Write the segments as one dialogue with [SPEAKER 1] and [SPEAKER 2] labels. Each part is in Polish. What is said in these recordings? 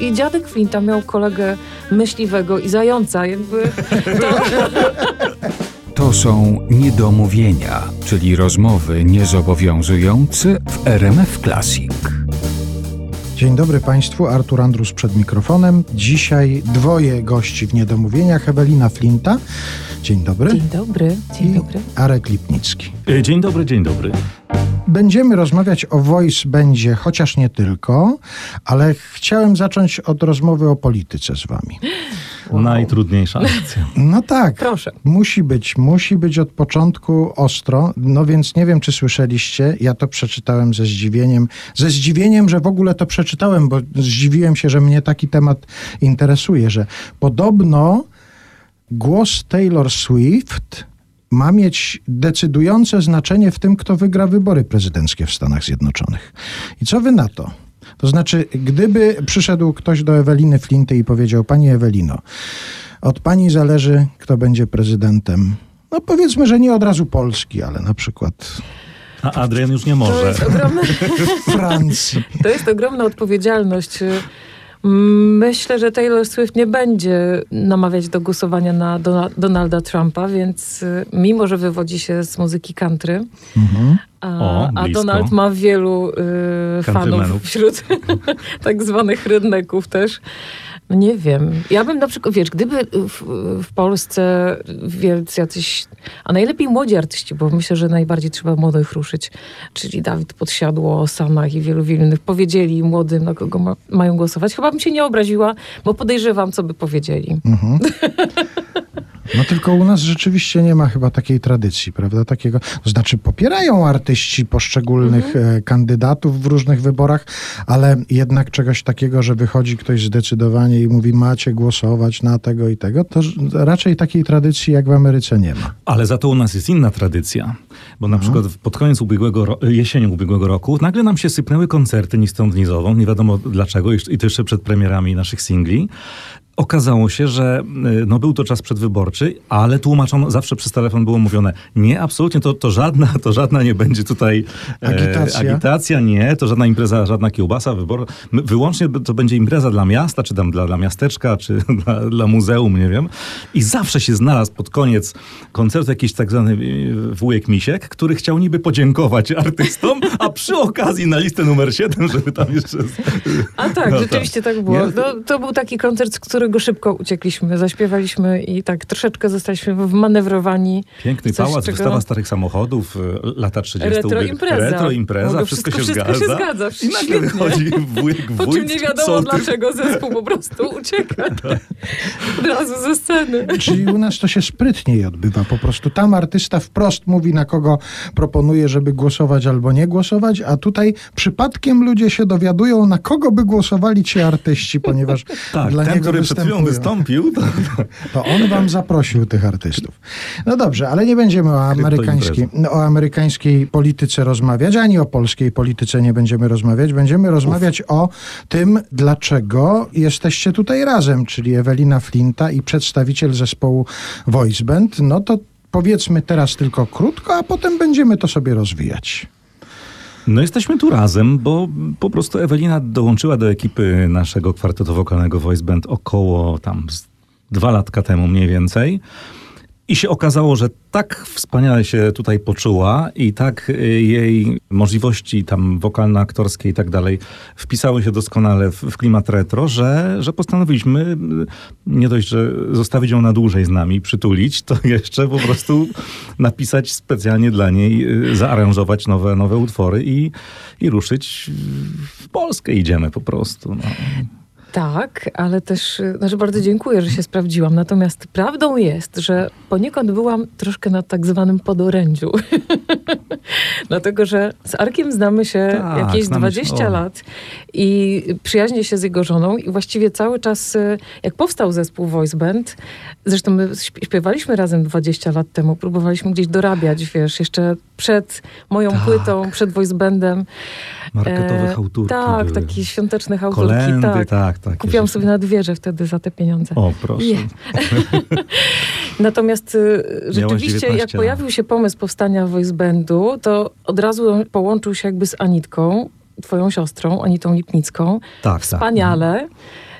[SPEAKER 1] I dziadek Flinta miał kolegę myśliwego i zająca, jakby to...
[SPEAKER 2] To są niedomówienia, czyli rozmowy niezobowiązujące w RMF Classic.
[SPEAKER 3] Dzień dobry Państwu, Artur Andrus przed mikrofonem. Dzisiaj dwoje gości w Niedomówieniach, Ewelina Flinta. Dzień dobry.
[SPEAKER 1] Dzień dobry, dzień
[SPEAKER 3] I
[SPEAKER 1] dobry.
[SPEAKER 3] Arek Lipnicki.
[SPEAKER 4] E, Dzień dobry, dzień dobry.
[SPEAKER 3] Będziemy rozmawiać o voice będzie, chociaż nie tylko, ale chciałem zacząć od rozmowy o polityce z Wami.
[SPEAKER 4] Najtrudniejsza akcja.
[SPEAKER 3] No tak.
[SPEAKER 1] Proszę.
[SPEAKER 3] Musi być, musi być od początku ostro. No więc nie wiem, czy słyszeliście. Ja to przeczytałem ze zdziwieniem. Ze zdziwieniem, że w ogóle to przeczytałem, bo zdziwiłem się, że mnie taki temat interesuje, że podobno głos Taylor Swift ma mieć decydujące znaczenie w tym, kto wygra wybory prezydenckie w Stanach Zjednoczonych. I co wy na to? To znaczy, gdyby przyszedł ktoś do Eweliny Flinty i powiedział: Pani Ewelino, od pani zależy, kto będzie prezydentem. No powiedzmy, że nie od razu Polski, ale na przykład
[SPEAKER 4] A Adrian już nie
[SPEAKER 1] To
[SPEAKER 4] może.
[SPEAKER 1] jest, ogromna,
[SPEAKER 3] Francji.
[SPEAKER 1] to jest ogromna odpowiedzialność. Myślę, że Taylor Swift nie będzie namawiać do głosowania na Dona- Donalda Trumpa, więc y, mimo, że wywodzi się z muzyki country,
[SPEAKER 3] Mhm.
[SPEAKER 1] a,
[SPEAKER 4] O,
[SPEAKER 1] a. Donald ma wielu y, fanów wśród tak zwanych redneków też. No nie wiem. Ja bym na przykład, wiesz, gdyby w, w Polsce wielcy jacyś, a najlepiej młodzi artyści, bo myślę, że najbardziej trzeba młodych ruszyć, czyli Dawid Podsiadło, Sanach i wielu, wielu innych, powiedzieli młodym, na kogo ma, mają głosować, chyba bym się nie obraziła, bo podejrzewam, co by powiedzieli.
[SPEAKER 3] Mhm. No tylko u nas rzeczywiście nie ma chyba takiej tradycji, prawda? Takiego, to znaczy popierają artyści poszczególnych e, kandydatów w różnych wyborach, ale jednak czegoś takiego, że wychodzi ktoś zdecydowanie i mówi macie głosować na tego i tego, to raczej takiej tradycji jak w Ameryce nie ma.
[SPEAKER 4] Ale za to u nas jest inna tradycja. Bo na przykład pod koniec ubiegłego ro- jesienią ubiegłego roku nagle nam się sypnęły koncerty ni stąd, ni zowąd. Nie wiadomo dlaczego. I to jeszcze przed premierami naszych singli. Okazało się, że y, no, był to czas przedwyborczy, ale tłumaczono, zawsze przez telefon było mówione, nie, absolutnie, to, to, żadna, to żadna nie będzie tutaj e,
[SPEAKER 3] Agitacja.
[SPEAKER 4] agitacja, nie, to żadna impreza, żadna kiełbasa, wybor. My- Wyłącznie to będzie impreza dla miasta, czy tam dla, dla miasteczka, czy dla, dla muzeum, nie wiem. I zawsze się znalazł pod koniec koncertu jakiś tak zwany y, wujek Misiek, który chciał niby podziękować artystom, a przy okazji na listę numer 7, żeby tam jeszcze...
[SPEAKER 1] A tak,
[SPEAKER 4] No
[SPEAKER 1] rzeczywiście tak, było.
[SPEAKER 4] Nie?
[SPEAKER 1] To, był taki koncert, z którego szybko uciekliśmy, zaśpiewaliśmy i tak troszeczkę zostaliśmy wmanewrowani.
[SPEAKER 4] Piękny
[SPEAKER 1] Coś,
[SPEAKER 4] pałac,
[SPEAKER 1] czego-
[SPEAKER 4] wystawa starych samochodów, y, lata 30.
[SPEAKER 1] Retro impreza.
[SPEAKER 4] Retro impreza, wszystko,
[SPEAKER 1] wszystko-
[SPEAKER 4] się
[SPEAKER 1] wszystko się
[SPEAKER 4] zgadza.
[SPEAKER 1] zgadza,
[SPEAKER 4] I nagle wychodzi wujek,
[SPEAKER 1] Po czym nie wiadomo
[SPEAKER 4] sołtys.
[SPEAKER 1] dlaczego zespół po prostu ucieka od razu ze sceny.
[SPEAKER 3] Czyli u nas to się sprytniej odbywa. Po prostu tam artysta wprost mówi, na kogo proponuje, żeby głosować albo nie głosować, a tutaj przypadkiem ludzie się dowiadują, na kogo by głosowali ci artyści, ponieważ
[SPEAKER 4] Tak,
[SPEAKER 3] dla
[SPEAKER 4] ten,
[SPEAKER 3] niego
[SPEAKER 4] który przed chwilą wystąpił, to,
[SPEAKER 3] To on wam zaprosił tych artystów. No dobrze, ale nie będziemy o amerykańskiej, o amerykańskiej polityce rozmawiać, ani o polskiej polityce nie będziemy rozmawiać. Będziemy rozmawiać o tym, dlaczego jesteście tutaj razem, czyli Ewelina Flinta i przedstawiciel zespołu Voice Band. No to powiedzmy teraz tylko krótko, a potem będziemy to sobie rozwijać.
[SPEAKER 4] No jesteśmy tu razem, bo po prostu Ewelina dołączyła do ekipy naszego kwartetu wokalnego Voice Band około tam dwa latka temu mniej więcej. I się okazało, że tak wspaniale się tutaj poczuła i tak y, jej możliwości tam wokalno-aktorskie i tak dalej wpisały się doskonale w, w klimat retro, że, że postanowiliśmy y, nie dość, że zostawić ją na dłużej z nami, przytulić, to jeszcze po prostu napisać specjalnie dla niej, y, zaaranżować nowe, nowe utwory i, i ruszyć w Polskę idziemy po prostu. No.
[SPEAKER 1] Tak, ale też, y, znaczy bardzo dziękuję, że się sprawdziłam. Natomiast prawdą jest, że poniekąd byłam troszkę na tak zwanym podorędziu. Dlatego, że z Arkiem znamy się
[SPEAKER 4] Tak,
[SPEAKER 1] jakieś
[SPEAKER 4] znamy się,
[SPEAKER 1] 20
[SPEAKER 4] o.
[SPEAKER 1] lat i przyjaźnię się z jego żoną i właściwie cały czas, y, jak powstał zespół Voice Band, zresztą my śp- śpiewaliśmy razem 20 lat temu, próbowaliśmy gdzieś dorabiać, wiesz, jeszcze przed moją
[SPEAKER 4] Tak.
[SPEAKER 1] płytą, przed Voice Bandem.
[SPEAKER 4] Marketowe
[SPEAKER 1] E,
[SPEAKER 4] hałturki
[SPEAKER 1] Tak,
[SPEAKER 4] były.
[SPEAKER 1] takie świąteczne hałturki.
[SPEAKER 4] Kolendy,
[SPEAKER 1] tak.
[SPEAKER 4] tak, tak.
[SPEAKER 1] Kupiłam sobie na wieżę wtedy za te pieniądze.
[SPEAKER 4] O, proszę.
[SPEAKER 1] Natomiast y, rzeczywiście,
[SPEAKER 4] 19
[SPEAKER 1] jak pojawił się pomysł powstania voice bandu, to od razu połączył się jakby z Anitką, twoją siostrą, Anitą Lipnicką.
[SPEAKER 4] Tak, tak.
[SPEAKER 1] Wspaniale.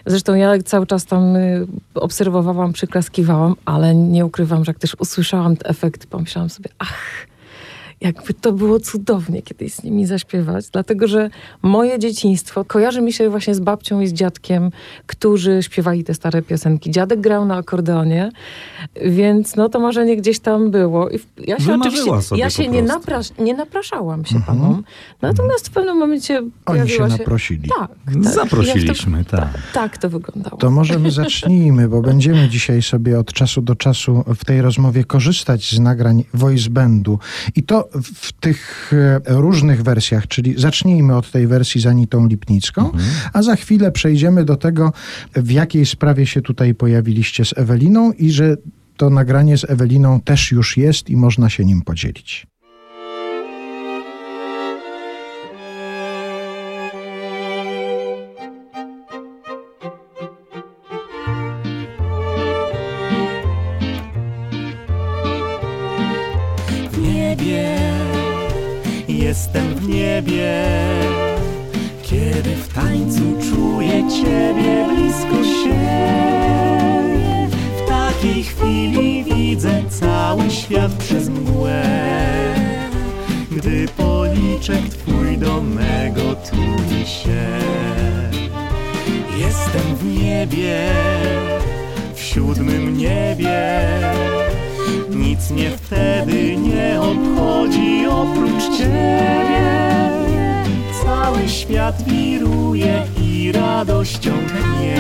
[SPEAKER 1] Zresztą ja cały czas tam y, obserwowałam, przyklaskiwałam, ale nie ukrywam, że jak też usłyszałam ten efekt, pomyślałam sobie, ach, jakby to było cudownie kiedyś z nimi zaśpiewać, dlatego że moje dzieciństwo kojarzy mi się właśnie z babcią i z dziadkiem, którzy śpiewali te stare piosenki. Dziadek grał na akordeonie, więc no to marzenie gdzieś tam było. I ja się
[SPEAKER 4] Wymarzyła
[SPEAKER 1] oczywiście,
[SPEAKER 4] sobie
[SPEAKER 1] ja się nie, naprasz, nie napraszałam się panom, natomiast w pewnym momencie
[SPEAKER 3] Oni się
[SPEAKER 1] pojawiła się...
[SPEAKER 3] naprosili.
[SPEAKER 1] Tak, tak.
[SPEAKER 4] Zaprosiliśmy,
[SPEAKER 1] to,
[SPEAKER 4] tak.
[SPEAKER 1] Tak to wyglądało.
[SPEAKER 3] To może my zacznijmy, bo będziemy dzisiaj sobie od czasu do czasu w tej rozmowie korzystać z nagrań voice bandu. I to w tych e, różnych wersjach, czyli zacznijmy od tej wersji z Anitą Lipnicką, a za chwilę przejdziemy do tego, w jakiej sprawie się tutaj pojawiliście z Eweliną i że to nagranie z Eweliną też już jest i można się nim podzielić.
[SPEAKER 5] W tańcu czuję Ciebie blisko siebie, w takiej chwili widzę cały świat przez mgłę. Gdy policzek Twój do mego tuli się, jestem w niebie, w siódmym niebie. Nic mnie wtedy nie obchodzi oprócz Ciebie. Cały świat wiruje i radością tchnie.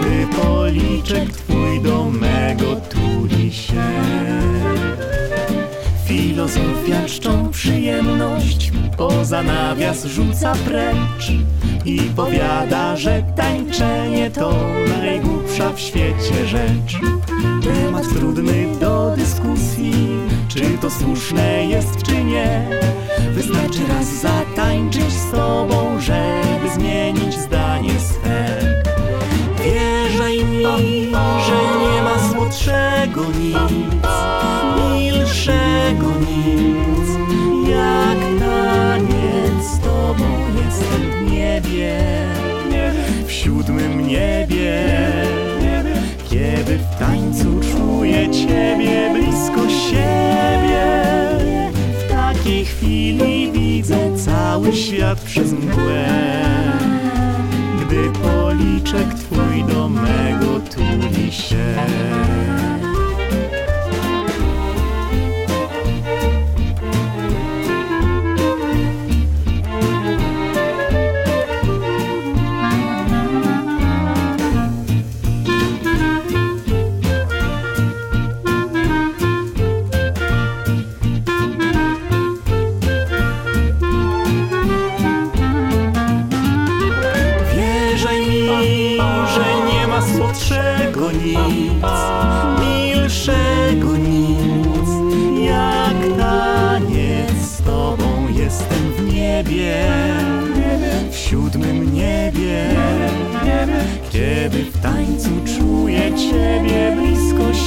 [SPEAKER 5] Gdy policzek Twój do mego tuli się. Filozofia czczą przyjemność Poza nawias rzuca precz I powiada, że tańczenie to Najgłupsza w świecie rzecz. Temat trudny do dyskusji Czy to słuszne jest, czy nie. Wystarczy raz zatańczyć z tobą Żeby zmienić zdanie swe. Wierzaj mi, że nie ma słodszego nic, milszego nic, jak taniec z tobą jestem w niebie, w siódmym niebie, kiedy w tańcu czuję ciebie blisko siebie. W takiej chwili widzę cały świat przez mgłę. Gdy policzek twój do mego tuli się.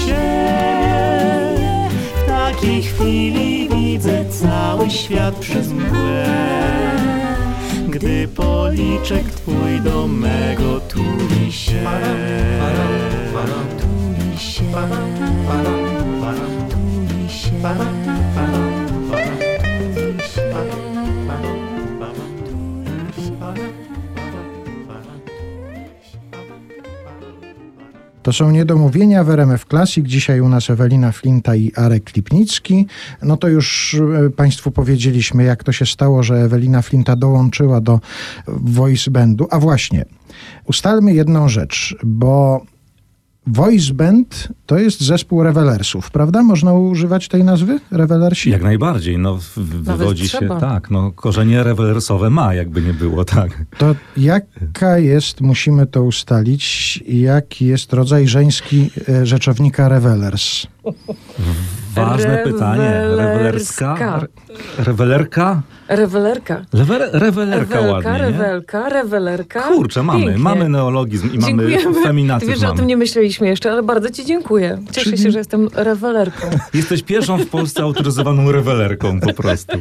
[SPEAKER 5] Siebie. W takiej chwili widzę cały świat przez mgłę. Gdy policzek twój do mego tuli się Tuli się Tuli się
[SPEAKER 3] Są niedomówienia w RMF Classic. Dzisiaj u nas Ewelina Flinta i Arek Lipnicki. No to już e, Państwu powiedzieliśmy, jak to się stało, że Ewelina Flinta dołączyła do voice bandu. A właśnie, ustalmy jedną rzecz, bo voice band to jest zespół rewelersów, prawda? Można używać tej nazwy? Rewelersi?
[SPEAKER 4] Jak najbardziej, no wywodzi się, tak, no korzenie rewersowe ma, jakby nie było, tak.
[SPEAKER 3] To jaka jest, musimy to ustalić, jaki jest rodzaj żeński e, rzeczownika revelers?
[SPEAKER 4] Ważne pytanie,
[SPEAKER 1] Rewelerska.
[SPEAKER 4] Rewelerka?
[SPEAKER 1] Rewelerka.
[SPEAKER 4] Lewer, rewelerka ładnie, nie?
[SPEAKER 1] rewelka, rewelerka.
[SPEAKER 4] Kurczę, mamy,
[SPEAKER 1] Pięknie.
[SPEAKER 4] mamy neologizm i mamy
[SPEAKER 1] Dziękujemy.
[SPEAKER 4] Feminatyw
[SPEAKER 1] wiesz, że o tym nie myśleliśmy jeszcze, ale bardzo ci dziękuję. Cieszę się, że jestem rewelerką.
[SPEAKER 4] Jesteś pierwszą w Polsce autoryzowaną rewelerką po prostu.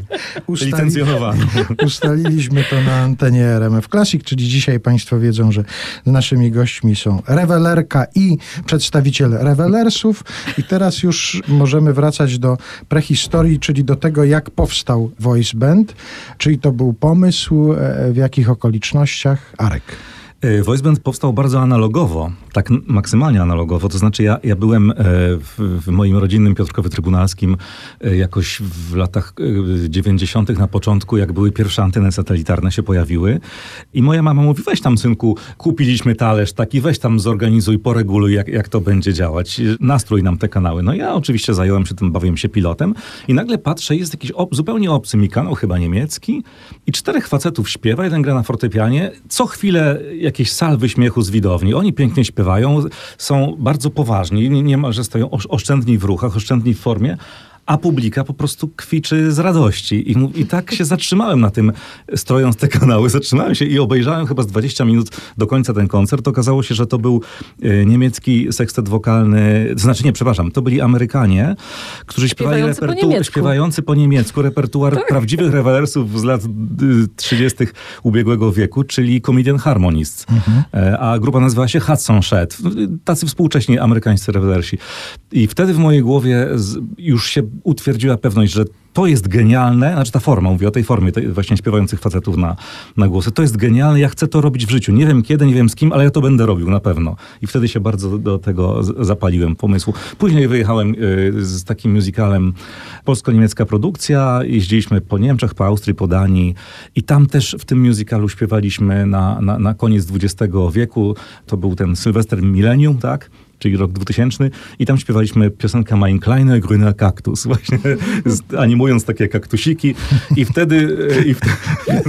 [SPEAKER 3] Ustali-
[SPEAKER 4] Licencjonowaną.
[SPEAKER 3] Ustaliliśmy to na antenie RMF Classic, czyli dzisiaj Państwo wiedzą, że naszymi gośćmi są rewelerka i przedstawiciel rewelersów. I teraz już możemy wracać do prehistorii, czyli do tego, jak powstał Voice Band. Czyli to był pomysł, e, w jakich okolicznościach? Arek.
[SPEAKER 4] E, Voice Band powstał bardzo analogowo, tak maksymalnie analogowo. To znaczy ja, ja byłem e, w, w moim rodzinnym Piotrkowie Trybunalskim e, jakoś w latach e, 90. na początku, jak były pierwsze anteny satelitarne się pojawiły i moja mama mówi, weź tam synku, kupiliśmy talerz taki, weź tam zorganizuj, poreguluj, jak, jak to będzie działać, nastrój nam te kanały. No ja oczywiście zająłem się tym, bawiłem się pilotem i nagle patrzę, jest jakiś ob, zupełnie obcy mi kanał, chyba niemiecki i czterech facetów śpiewa, jeden gra na fortepianie, co chwilę jakieś salwy śmiechu z widowni. Oni pięknie śpiewają, są bardzo poważni, nie- niemalże stoją osz- oszczędni w ruchach, oszczędni w formie, a publika po prostu kwiczy z radości. I, I tak się zatrzymałem na tym, strojąc te kanały. Zatrzymałem się i obejrzałem chyba z 20 minut do końca ten koncert. Okazało się, że to był e, niemiecki sekstet wokalny, to znaczy nie, przepraszam, to byli Amerykanie, którzy śpiewali
[SPEAKER 1] Śpiewający po
[SPEAKER 4] repertuar,
[SPEAKER 1] niemiecku.
[SPEAKER 4] śpiewający po niemiecku repertuar prawdziwych rewelersów z lat y, 30. ubiegłego wieku, czyli Comedian Harmonists. E, A grupa nazywała się Hudson Shed. Tacy współcześni amerykańscy rewelersi. I wtedy w mojej głowie już się utwierdziła pewność, że to jest genialne, znaczy ta forma, mówię o tej formie tej właśnie śpiewających facetów na, na głosy. To jest genialne, ja chcę to robić w życiu. Nie wiem kiedy, nie wiem z kim, ale ja to będę robił na pewno. I wtedy się bardzo do tego zapaliłem pomysłu. Później wyjechałem y, z takim musicalem polsko-niemiecka produkcja. Jeździliśmy po Niemczech, po Austrii, po Danii i tam też w tym musicalu śpiewaliśmy na, na, na koniec XX wieku. To był ten Sylwester Millennium, tak? Czyli rok 2000 i tam śpiewaliśmy piosenkę Mein kleiner grüner Kaktus, właśnie z, animując takie kaktusiki i wtedy, e, i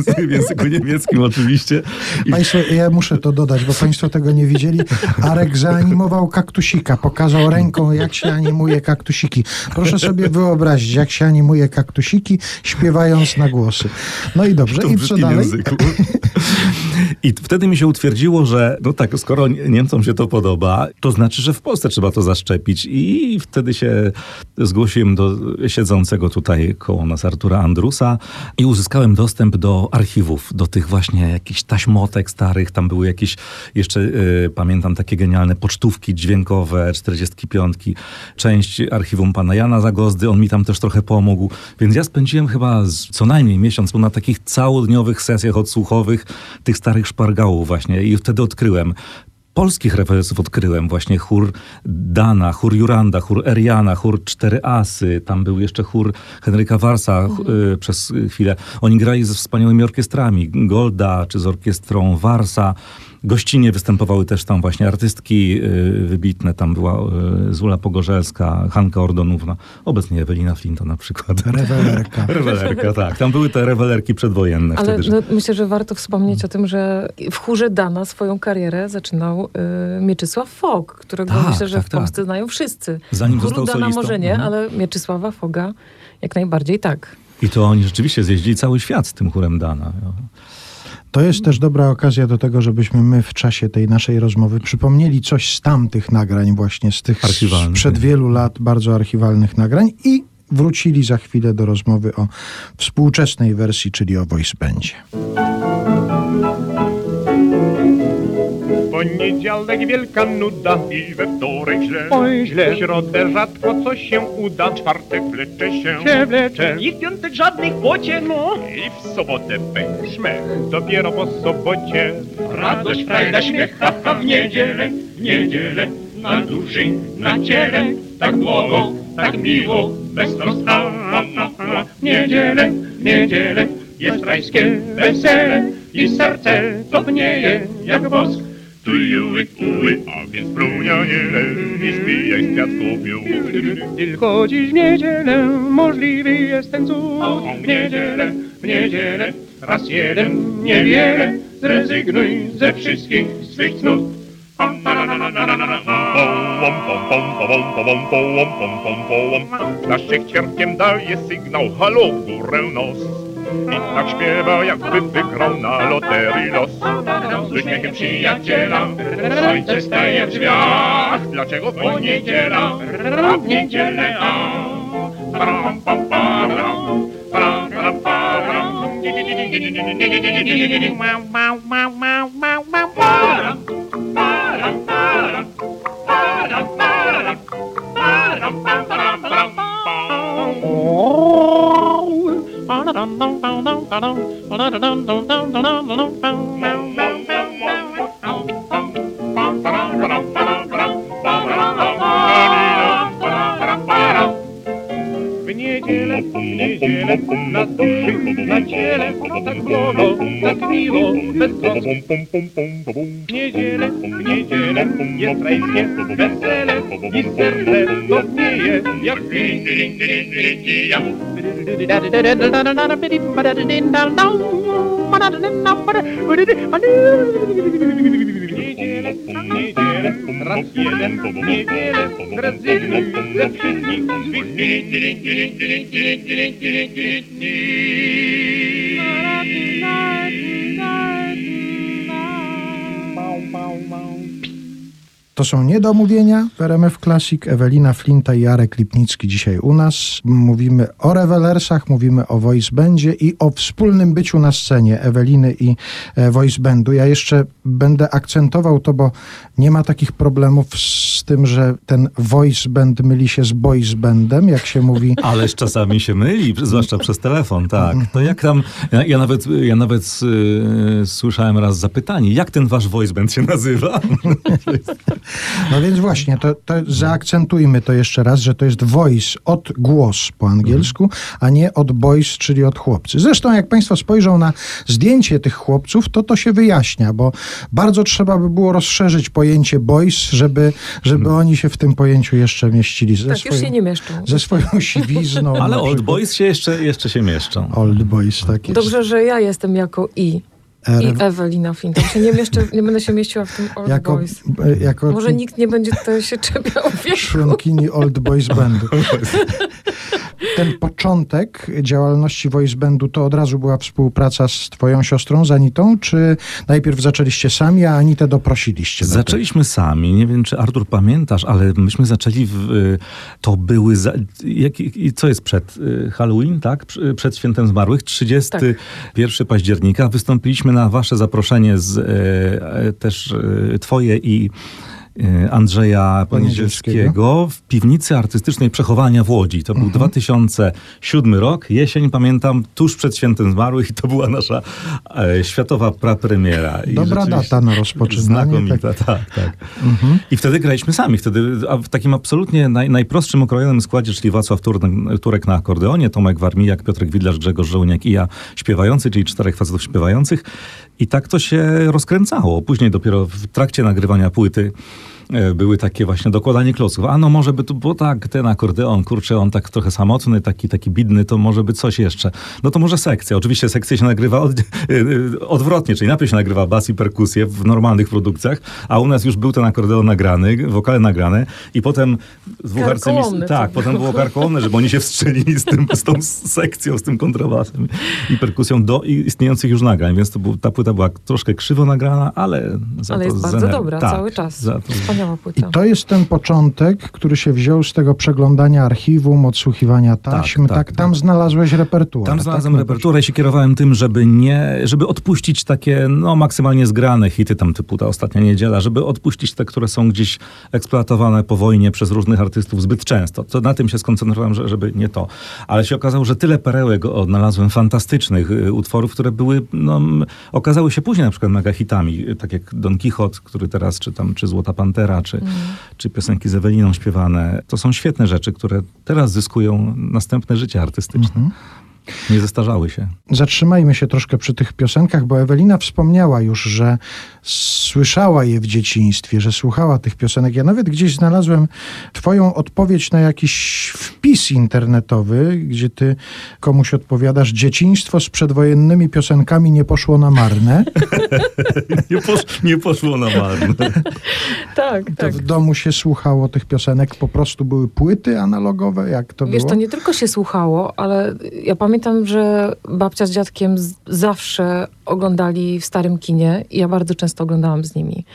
[SPEAKER 4] wtedy w języku niemieckim oczywiście. I
[SPEAKER 3] Państwo, ja muszę to dodać, bo Państwo tego nie widzieli. Arek zaanimował kaktusika, pokazał ręką, jak się animuje kaktusiki. Proszę sobie wyobrazić, jak się animuje kaktusiki, śpiewając na głosy. No i dobrze,
[SPEAKER 4] to
[SPEAKER 3] i co dalej?
[SPEAKER 4] języku. I wtedy mi się utwierdziło, że no tak, skoro Niemcom się to podoba, to znaczy, że w Polsce trzeba to zaszczepić. I wtedy się zgłosiłem do siedzącego tutaj koło nas Artura Andrusa i uzyskałem dostęp do archiwów, do tych właśnie jakichś taśmotek starych. Tam były jakieś jeszcze, y, pamiętam, takie genialne pocztówki dźwiękowe, 45. Część archiwum pana Jana Zagozdy, on mi tam też trochę pomógł. Więc ja spędziłem chyba co najmniej miesiąc na takich całodniowych sesjach odsłuchowych tych starych szpargałów właśnie i wtedy odkryłem polskich rewelców odkryłem. Właśnie chór Dana, chór Juranda, chór Eriana, chór Cztery Asy. Tam był jeszcze chór Henryka Warsa ch- y, przez chwilę. Oni grali ze wspaniałymi orkiestrami. Golda, czy z orkiestrą Warsa. Gościnie występowały też tam właśnie artystki y, wybitne. Tam była y, Zula Pogorzelska, Hanka Ordonówna, obecnie Ewelina Flinta na przykład.
[SPEAKER 3] Rewelerka.
[SPEAKER 4] Rewelerka, tak. Tam były te rewelerki przedwojenne
[SPEAKER 1] Ale
[SPEAKER 4] wtedy. że-
[SPEAKER 1] no, myślę, że warto wspomnieć o tym, że w chórze Dana swoją karierę zaczynał y, Mieczysław Fog, którego
[SPEAKER 4] Tak,
[SPEAKER 1] myślę, że
[SPEAKER 4] tak,
[SPEAKER 1] w Polsce
[SPEAKER 4] tak.
[SPEAKER 1] znają wszyscy.
[SPEAKER 4] Zanim
[SPEAKER 1] Chóru
[SPEAKER 4] został
[SPEAKER 1] Dana
[SPEAKER 4] solistą.
[SPEAKER 1] może nie,
[SPEAKER 4] Mhm.
[SPEAKER 1] ale Mieczysława Foga jak najbardziej tak.
[SPEAKER 4] I to oni rzeczywiście zjeździli cały świat z tym chórem Dana.
[SPEAKER 3] To jest też dobra okazja do tego, żebyśmy my w czasie tej naszej rozmowy przypomnieli coś z tamtych nagrań, właśnie z tych
[SPEAKER 4] Archiwalnych.
[SPEAKER 3] sprzed wielu lat bardzo archiwalnych nagrań i wrócili za chwilę do rozmowy o współczesnej wersji, czyli o voice bandzie.
[SPEAKER 6] Poniedziałek wielka nuda i we wtorek źle. Oj źle. W środę rzadko coś się uda, czwartek wlecze się. Się wlecze. I w piątek żadnych pociech. No. I w sobotę pech, szmech. Dopiero po sobocie radość, frajda, śmiech, ha, ha, w niedzielę, w niedzielę. Na duszy, na ciele, tak długo, tak miło, bez ha. W niedzielę, w niedzielę jest rajskie wesele i serce topnieje jak wosk. Tujuły, uły, a więc prunia nie i zbijaj z kwiatków ją. Tylko dziś w niedzielę możliwy jest ten cud. W niedzielę, w niedzielę, raz jeden, niewiele, zrezygnuj ze wszystkich swych cnót. Ptaszek ćwierkiem daje sygnał, halo w górę nos. I tak śpiewa, jakby wygrał na loterii los. Z uśmiechem przyjaciela, słońce staje w drzwiach. Dlaczego w niedziela, a w niedzielę a? Pam, param, param, param, param. Mau, mau, mau, mau, mau, param, param, param, param, param, param, pam, param, param, W niedzielę, w niedzielę, wolno, tak miło, bez trosk. W niedzielę, w niedzielę, jest rajskie wesele i serce topnieje, jak win. W niedzielę, w niedzielę, raz jeden, w niedzielę, Brazyli, ze wszystkich
[SPEAKER 3] To są niedomówienia w RMF Classic. Ewelina Flinta i Jarek Lipnicki dzisiaj u nas. Mówimy o rewelersach, mówimy o voice bandzie i o wspólnym byciu na scenie Eweliny i e, voice bandu. Ja jeszcze będę akcentował to, bo nie ma takich problemów z tym, że ten voice band myli się z boys bandem, jak się mówi.
[SPEAKER 4] Ależ czasami się myli, zwłaszcza przez telefon, tak. To jak tam, ja, ja nawet, ja nawet y, słyszałem raz zapytanie, jak ten wasz voice band się nazywa?
[SPEAKER 3] No więc właśnie, to, to zaakcentujmy to jeszcze raz, że to jest voice od głos po angielsku, a nie od boys, czyli od chłopcy. Zresztą jak Państwo spojrzą na zdjęcie tych chłopców, to to się wyjaśnia, bo bardzo trzeba by było rozszerzyć pojęcie boys, żeby, żeby oni się w tym pojęciu jeszcze mieścili. Ze
[SPEAKER 1] Tak, już się nie mieszczą.
[SPEAKER 3] Ze swoją siwizną.
[SPEAKER 4] Ale old boys się jeszcze, jeszcze się mieszczą.
[SPEAKER 3] Old boys, tak jest.
[SPEAKER 1] Dobrze, że ja jestem jako i. I Ewelina Fint. Tam się nie, mieszczę, nie będę się mieściła w tym Old
[SPEAKER 3] jako,
[SPEAKER 1] Boys.
[SPEAKER 3] e, jako
[SPEAKER 1] Może nikt nie będzie tutaj się czepiał wieku.
[SPEAKER 3] członkini Old Boys Bandu. Ten początek działalności Voice Bandu to od razu była współpraca z twoją siostrą, z Anitą, czy najpierw zaczęliście sami, a Anitę doprosiliście? do tego?
[SPEAKER 4] Zaczęliśmy sami, nie wiem czy Artur pamiętasz, ale myśmy zaczęli, w, y, to były, za, jak, i co jest przed y, Halloween, tak? Przed Świętem Zmarłych, 31 października. Wystąpiliśmy na wasze zaproszenie z, e, e, też e, twoje i Andrzeja Poniedzielskiego w piwnicy artystycznej Przechowania w Łodzi. To był 2007 rok, jesień, pamiętam, tuż przed Świętem Zmarłych i to była nasza e, światowa prapremiera. I
[SPEAKER 3] Dobra data na rozpoczynanie.
[SPEAKER 4] Znakomita, tak, tak. I wtedy graliśmy sami. Wtedy a w takim absolutnie naj, najprostszym okrojonym składzie, czyli Wacław Turek, Turek na akordeonie, Tomek Warmijak, Piotrek Widlarz, Grzegorz Żołniak i ja śpiewający, czyli czterech facetów śpiewających. I tak to się rozkręcało. Później dopiero w trakcie nagrywania płyty były takie właśnie dokładanie klocków. A no może by tu, bo tak, ten akordeon, kurczę, on tak trochę samotny, taki, taki bidny, to może by coś jeszcze. No to może sekcja. Oczywiście sekcję się nagrywa od, e, e, odwrotnie, czyli najpierw się nagrywa bas i perkusję w normalnych produkcjach, a u nas już był ten akordeon nagrany, wokale nagrane i potem dwóch
[SPEAKER 1] Karkołomny
[SPEAKER 4] arcymis- Tak,
[SPEAKER 1] to
[SPEAKER 4] potem było karkołomne, żeby oni się wstrzelili z, tym, z tą sekcją, z tym kontrabasem i perkusją do istniejących już nagrań, więc to był, ta płyta była troszkę krzywo nagrana, ale za
[SPEAKER 1] Ale jest bardzo dobra,
[SPEAKER 4] tak,
[SPEAKER 1] cały czas.
[SPEAKER 4] Za to,
[SPEAKER 1] Wspaniała
[SPEAKER 3] I
[SPEAKER 1] płyta.
[SPEAKER 3] to jest ten początek, który się wziął z tego przeglądania archiwum, odsłuchiwania taśm. Tak,
[SPEAKER 4] tak,
[SPEAKER 3] tam
[SPEAKER 4] tak.
[SPEAKER 3] znalazłeś repertuar.
[SPEAKER 4] Tam
[SPEAKER 3] tak?
[SPEAKER 4] znalazłem
[SPEAKER 3] No,
[SPEAKER 4] repertuarę i się kierowałem tym, żeby nie, żeby odpuścić takie, no maksymalnie zgrane hity, tam typu ta ostatnia niedziela, żeby odpuścić te, które są gdzieś eksploatowane po wojnie przez różnych artystów zbyt często. To na tym się skoncentrowałem, że, żeby nie to. Ale się okazało, że tyle perełek odnalazłem fantastycznych y, utworów, które były, no, okazały się później na przykład mega hitami, y, tak jak Don Quixote, który teraz czytam, czy Złota Pantera, czy, czy piosenki z Eweliną śpiewane. To są świetne rzeczy, które teraz zyskują następne życie artystyczne. Nie zestarzały się.
[SPEAKER 3] Zatrzymajmy się troszkę przy tych piosenkach, bo Ewelina wspomniała już, że słyszała je w dzieciństwie, że słuchała tych piosenek. Ja nawet gdzieś znalazłem twoją odpowiedź na jakiś wpis internetowy, gdzie ty komuś odpowiadasz, dzieciństwo z przedwojennymi piosenkami nie poszło na marne.
[SPEAKER 4] Nie, posz, nie poszło na marne.
[SPEAKER 1] Tak,
[SPEAKER 3] To
[SPEAKER 1] tak.
[SPEAKER 3] w domu się słuchało tych piosenek, po prostu były płyty analogowe, jak to
[SPEAKER 1] Wiesz,
[SPEAKER 3] było?
[SPEAKER 1] to nie tylko się słuchało, ale ja pamiętam, że babcia z dziadkiem z- zawsze oglądali w starym kinie i ja bardzo często oglądałam z nimi.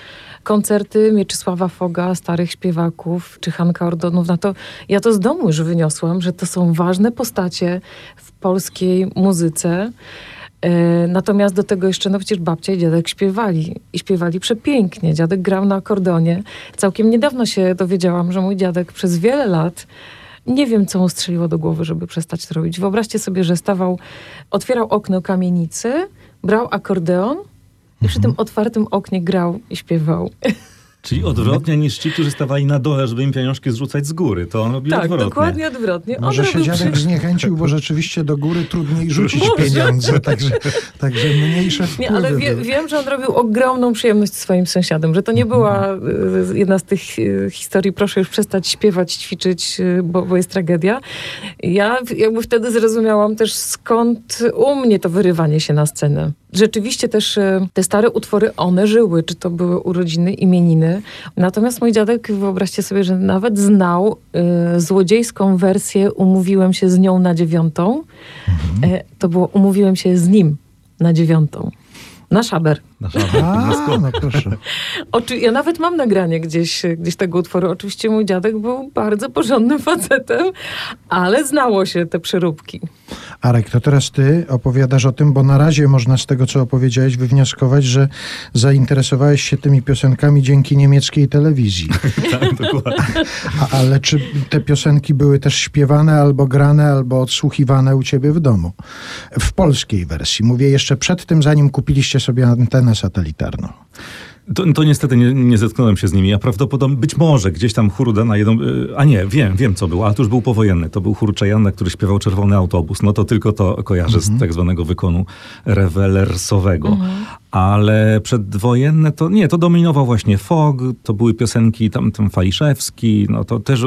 [SPEAKER 1] Koncerty Mieczysława Foga, starych śpiewaków, czy Hanka Ordonów, na to ja to z domu już wyniosłam, że to są ważne postacie w polskiej muzyce. E, Natomiast do tego jeszcze, no przecież babcia i dziadek śpiewali. I śpiewali przepięknie. Dziadek grał na akordeonie. Całkiem niedawno się dowiedziałam, że mój dziadek przez wiele lat nie wiem, co mu strzeliło do głowy, żeby przestać to robić. Wyobraźcie sobie, że stawał, otwierał okno kamienicy, brał akordeon i przy tym otwartym oknie grał i śpiewał.
[SPEAKER 4] Czyli odwrotnie niż ci, którzy stawali na dole, żeby im pieniążki zrzucać z góry. To on robił
[SPEAKER 1] tak,
[SPEAKER 4] odwrotnie.
[SPEAKER 1] dokładnie odwrotnie. On
[SPEAKER 3] Może się dziadek
[SPEAKER 1] przy-
[SPEAKER 3] zniechęcił, bo rzeczywiście do góry trudniej rzucić
[SPEAKER 1] Może.
[SPEAKER 3] pieniądze, także, także mniejsze
[SPEAKER 1] Nie,
[SPEAKER 3] wpływy
[SPEAKER 1] ale wie, wiem, że on robił ogromną przyjemność swoim sąsiadom, że to nie była y, jedna z tych y, historii, proszę już przestać śpiewać, ćwiczyć, y, bo, bo jest tragedia. Ja jakby wtedy zrozumiałam też skąd u mnie to wyrywanie się na scenę. Rzeczywiście też y, te stare utwory, one żyły, czy to były urodziny, imieniny. Natomiast mój dziadek, wyobraźcie sobie, że nawet znał y, złodziejską wersję Umówiłem się z nią na dziewiątą. E, to było Umówiłem się z nim na dziewiątą. Na szaber.
[SPEAKER 4] Nasza,
[SPEAKER 3] A, no proszę.
[SPEAKER 1] Oczy, ja nawet mam nagranie gdzieś, gdzieś tego utworu. Oczywiście mój dziadek był bardzo porządnym facetem, ale znało się te przeróbki.
[SPEAKER 3] Arek, to teraz ty opowiadasz o tym, bo na razie można z tego, co opowiedziałeś, wywnioskować, że zainteresowałeś się tymi piosenkami dzięki niemieckiej telewizji.
[SPEAKER 4] tak, dokładnie.
[SPEAKER 3] A, ale czy te piosenki były też śpiewane, albo grane, albo odsłuchiwane u ciebie w domu? W polskiej wersji. Mówię jeszcze przed tym, zanim kupiliście sobie antenę satelitarną.
[SPEAKER 4] To, to niestety nie, nie zetknąłem się z nimi. Ja prawdopodobnie, być może gdzieś tam chór Dana jedną, y, a nie, wiem, wiem co było, ale to już był powojenny. To był chór Czajana, który śpiewał Czerwony Autobus. No to tylko to kojarzę z tak zwanego wykonu rewelersowego. Ale przedwojenne to nie, to dominował właśnie Fog, to były piosenki tam, tam Faliszewski, no to też,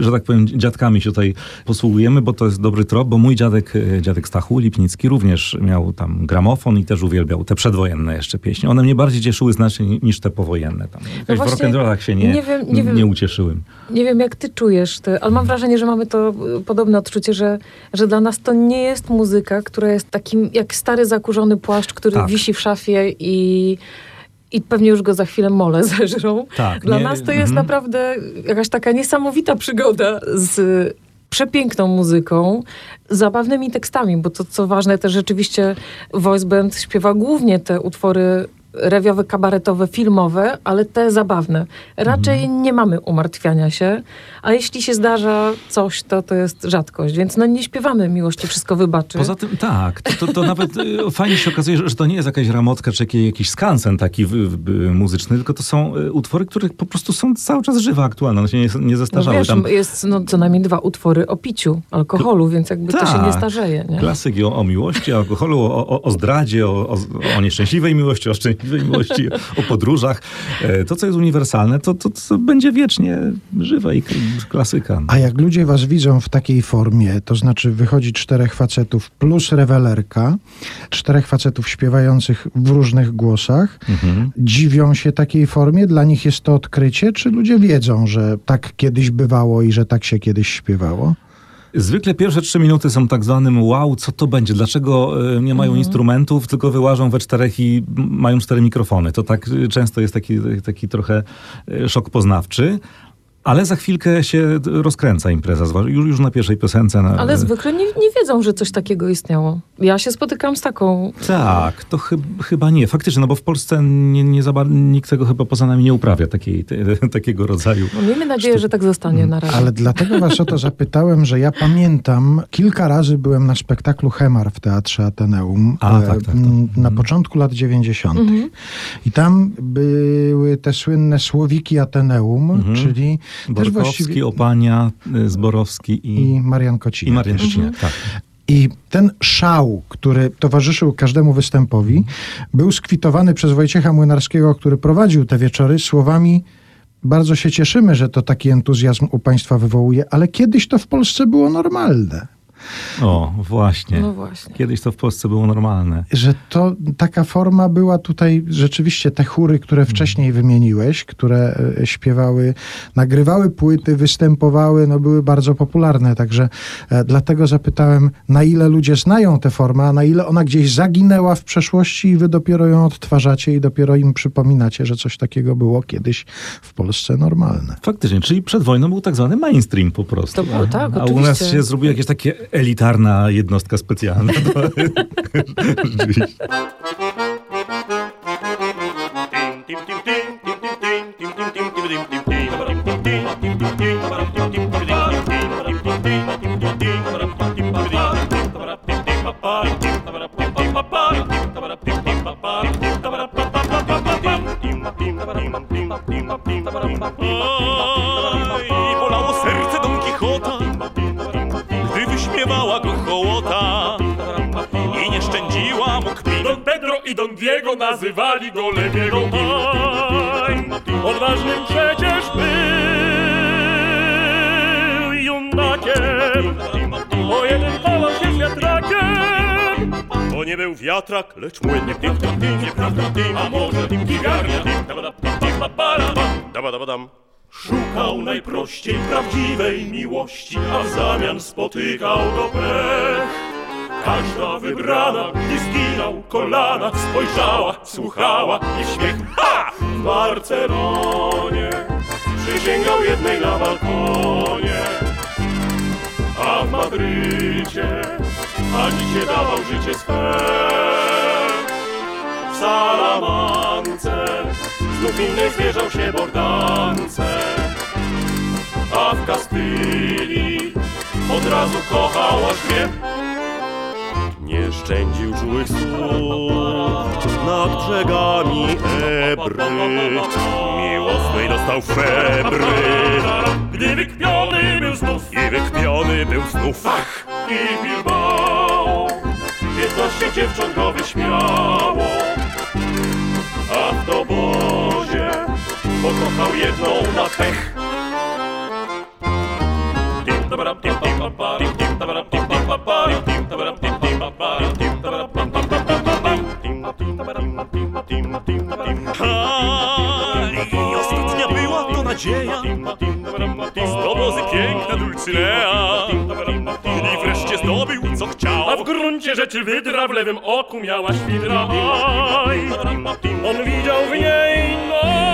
[SPEAKER 4] że tak powiem, dziadkami się tutaj posługujemy, bo to jest dobry trop, bo mój dziadek, dziadek Stachu Lipnicki również miał tam gramofon i też uwielbiał te przedwojenne jeszcze pieśni. One mnie bardziej cieszyły znacznie ni- niż te powojenne. Tam. W
[SPEAKER 1] No właśnie,
[SPEAKER 4] rock'n'rollach się nie,
[SPEAKER 1] nie wiem- nie wiem-
[SPEAKER 4] nie ucieszyłem.
[SPEAKER 1] Nie wiem, jak ty czujesz, ty, ale mam wrażenie, że mamy to y, podobne odczucie, że, że dla nas to nie jest muzyka, która jest takim jak stary, zakurzony płaszcz, który
[SPEAKER 4] Tak.
[SPEAKER 1] wisi w szafie i, i pewnie już go za chwilę mole zeżrą.
[SPEAKER 4] Tak,
[SPEAKER 1] Dla
[SPEAKER 4] nie-
[SPEAKER 1] nas to jest
[SPEAKER 4] mhm.
[SPEAKER 1] naprawdę jakaś taka niesamowita przygoda z przepiękną muzyką, zabawnymi tekstami, bo to co ważne też rzeczywiście voice band śpiewa głównie te utwory rewiowe, kabaretowe, filmowe, ale te zabawne. Raczej
[SPEAKER 4] Mhm.
[SPEAKER 1] nie mamy umartwiania się, a jeśli się zdarza coś, to to jest rzadkość, więc no nie śpiewamy miłości, wszystko wybaczy.
[SPEAKER 4] Poza tym tak, to, to, to nawet y, fajnie się okazuje, że, to nie jest jakaś ramotka czy jakiś, skansen taki w, w, muzyczny, tylko to są y, utwory, które po prostu są cały czas żywe, aktualne, one się nie, nie
[SPEAKER 1] no
[SPEAKER 4] zestarzały.
[SPEAKER 1] wiesz,
[SPEAKER 4] Tam
[SPEAKER 1] jest no, co najmniej dwa utwory o piciu, alkoholu, więc jakby to się nie
[SPEAKER 4] Tak.
[SPEAKER 1] starzeje. Nie?
[SPEAKER 4] klasyki o, o miłości, o alkoholu, o, o, o zdradzie, o, o, o nieszczęśliwej miłości, o szczęśliwej miłości, o podróżach. E, To, co jest uniwersalne, to, to, to będzie wiecznie żywe i klasyka.
[SPEAKER 3] A jak ludzie was widzą w takiej formie, to znaczy wychodzi czterech facetów plus rewelerka, czterech facetów śpiewających w różnych głosach,
[SPEAKER 4] Mhm.
[SPEAKER 3] dziwią się takiej formie? Dla nich jest to odkrycie? Czy ludzie wiedzą, że tak kiedyś bywało i że tak się kiedyś śpiewało?
[SPEAKER 4] Zwykle pierwsze trzy minuty są tak zwanym wow, co to będzie? Dlaczego e, nie mają instrumentów, tylko wyłażą we czterech i mają cztery mikrofony? To tak e, często jest taki, taki trochę e, szok poznawczy. Ale za chwilkę się rozkręca impreza, już, już na pierwszej piosence. Na,
[SPEAKER 1] Ale zwykle nie, nie wiedzą, że coś takiego istniało. Ja się spotykam z taką.
[SPEAKER 4] Tak, to chyb, chyba nie. Faktycznie, no bo w Polsce nie, nie za, nikt tego chyba poza nami nie uprawia takiej, te, takiego rodzaju.
[SPEAKER 1] No, miejmy nadzieję, że tak zostanie na razie.
[SPEAKER 3] Ale dlatego was o to zapytałem, że ja pamiętam, kilka razy byłem na spektaklu Hemar w Teatrze Ateneum
[SPEAKER 4] A,
[SPEAKER 3] e,
[SPEAKER 4] tak, tak, tak.
[SPEAKER 3] na początku lat 90. I tam były te słynne słowiki Ateneum, czyli też
[SPEAKER 4] Borkowski. Opania, y, Zborowski i,
[SPEAKER 3] I Marian Kociniak.
[SPEAKER 4] i Marian Szczecinek. Tak.
[SPEAKER 3] I ten szał, który towarzyszył każdemu występowi, był skwitowany przez Wojciecha Młynarskiego, który prowadził te wieczory, słowami bardzo się cieszymy, że to taki entuzjazm u państwa wywołuje, ale kiedyś to w Polsce było normalne.
[SPEAKER 4] O, właśnie.
[SPEAKER 1] No właśnie.
[SPEAKER 4] Kiedyś to w Polsce było normalne.
[SPEAKER 3] Że to taka forma była tutaj rzeczywiście te chóry, które wcześniej wymieniłeś, które e, śpiewały, nagrywały płyty, występowały, no były bardzo popularne. Także e, dlatego zapytałem, na ile ludzie znają tę formę, a na ile ona gdzieś zaginęła w przeszłości i wy dopiero ją odtwarzacie i dopiero im przypominacie, że coś takiego było kiedyś w Polsce normalne.
[SPEAKER 4] Faktycznie, czyli przed wojną był tak zwany mainstream po prostu.
[SPEAKER 1] To było tak,
[SPEAKER 4] A u nas się zrobiła jakieś takie elitarna jednostka specjalna. To- Rzeczywiście.
[SPEAKER 6] Nazywali go Lepiego Aj, Odważnym przecież był junakiem O jeden chował się wiatrakiem To nie był wiatrak, lecz młynny Nieprawda, a może gigarnia Dabadabadam Szukał najprościej prawdziwej miłości, a w zamian spotykał go pech. Każda wybrana, gdy zginął kolana, spojrzała, słuchała i śmiech. Ha! W Barcelonie przysięgał jednej na balkonie, a w Madrycie Anicie dawał życie swe. W Salamance znów innej zwierzał się Bordance, a w Kastylii od razu kochał aż. Nie szczędził czułych słów nad brzegami Ebry. Miłosnej dostał febry. Gdy wykpiony był znów i wykpiony był znów. Ach! I Bilbao piętnaście dziewcząt go wyśmiało. A w dobozie pokochał jedną na pech.
[SPEAKER 7] I ostatnia była to nadzieja. Z dobozy piękna Dulcinea. I wreszcie zdobył co chciał.
[SPEAKER 6] A w gruncie rzeczy wydra w lewym oku miała świdra. On widział w niej Aj,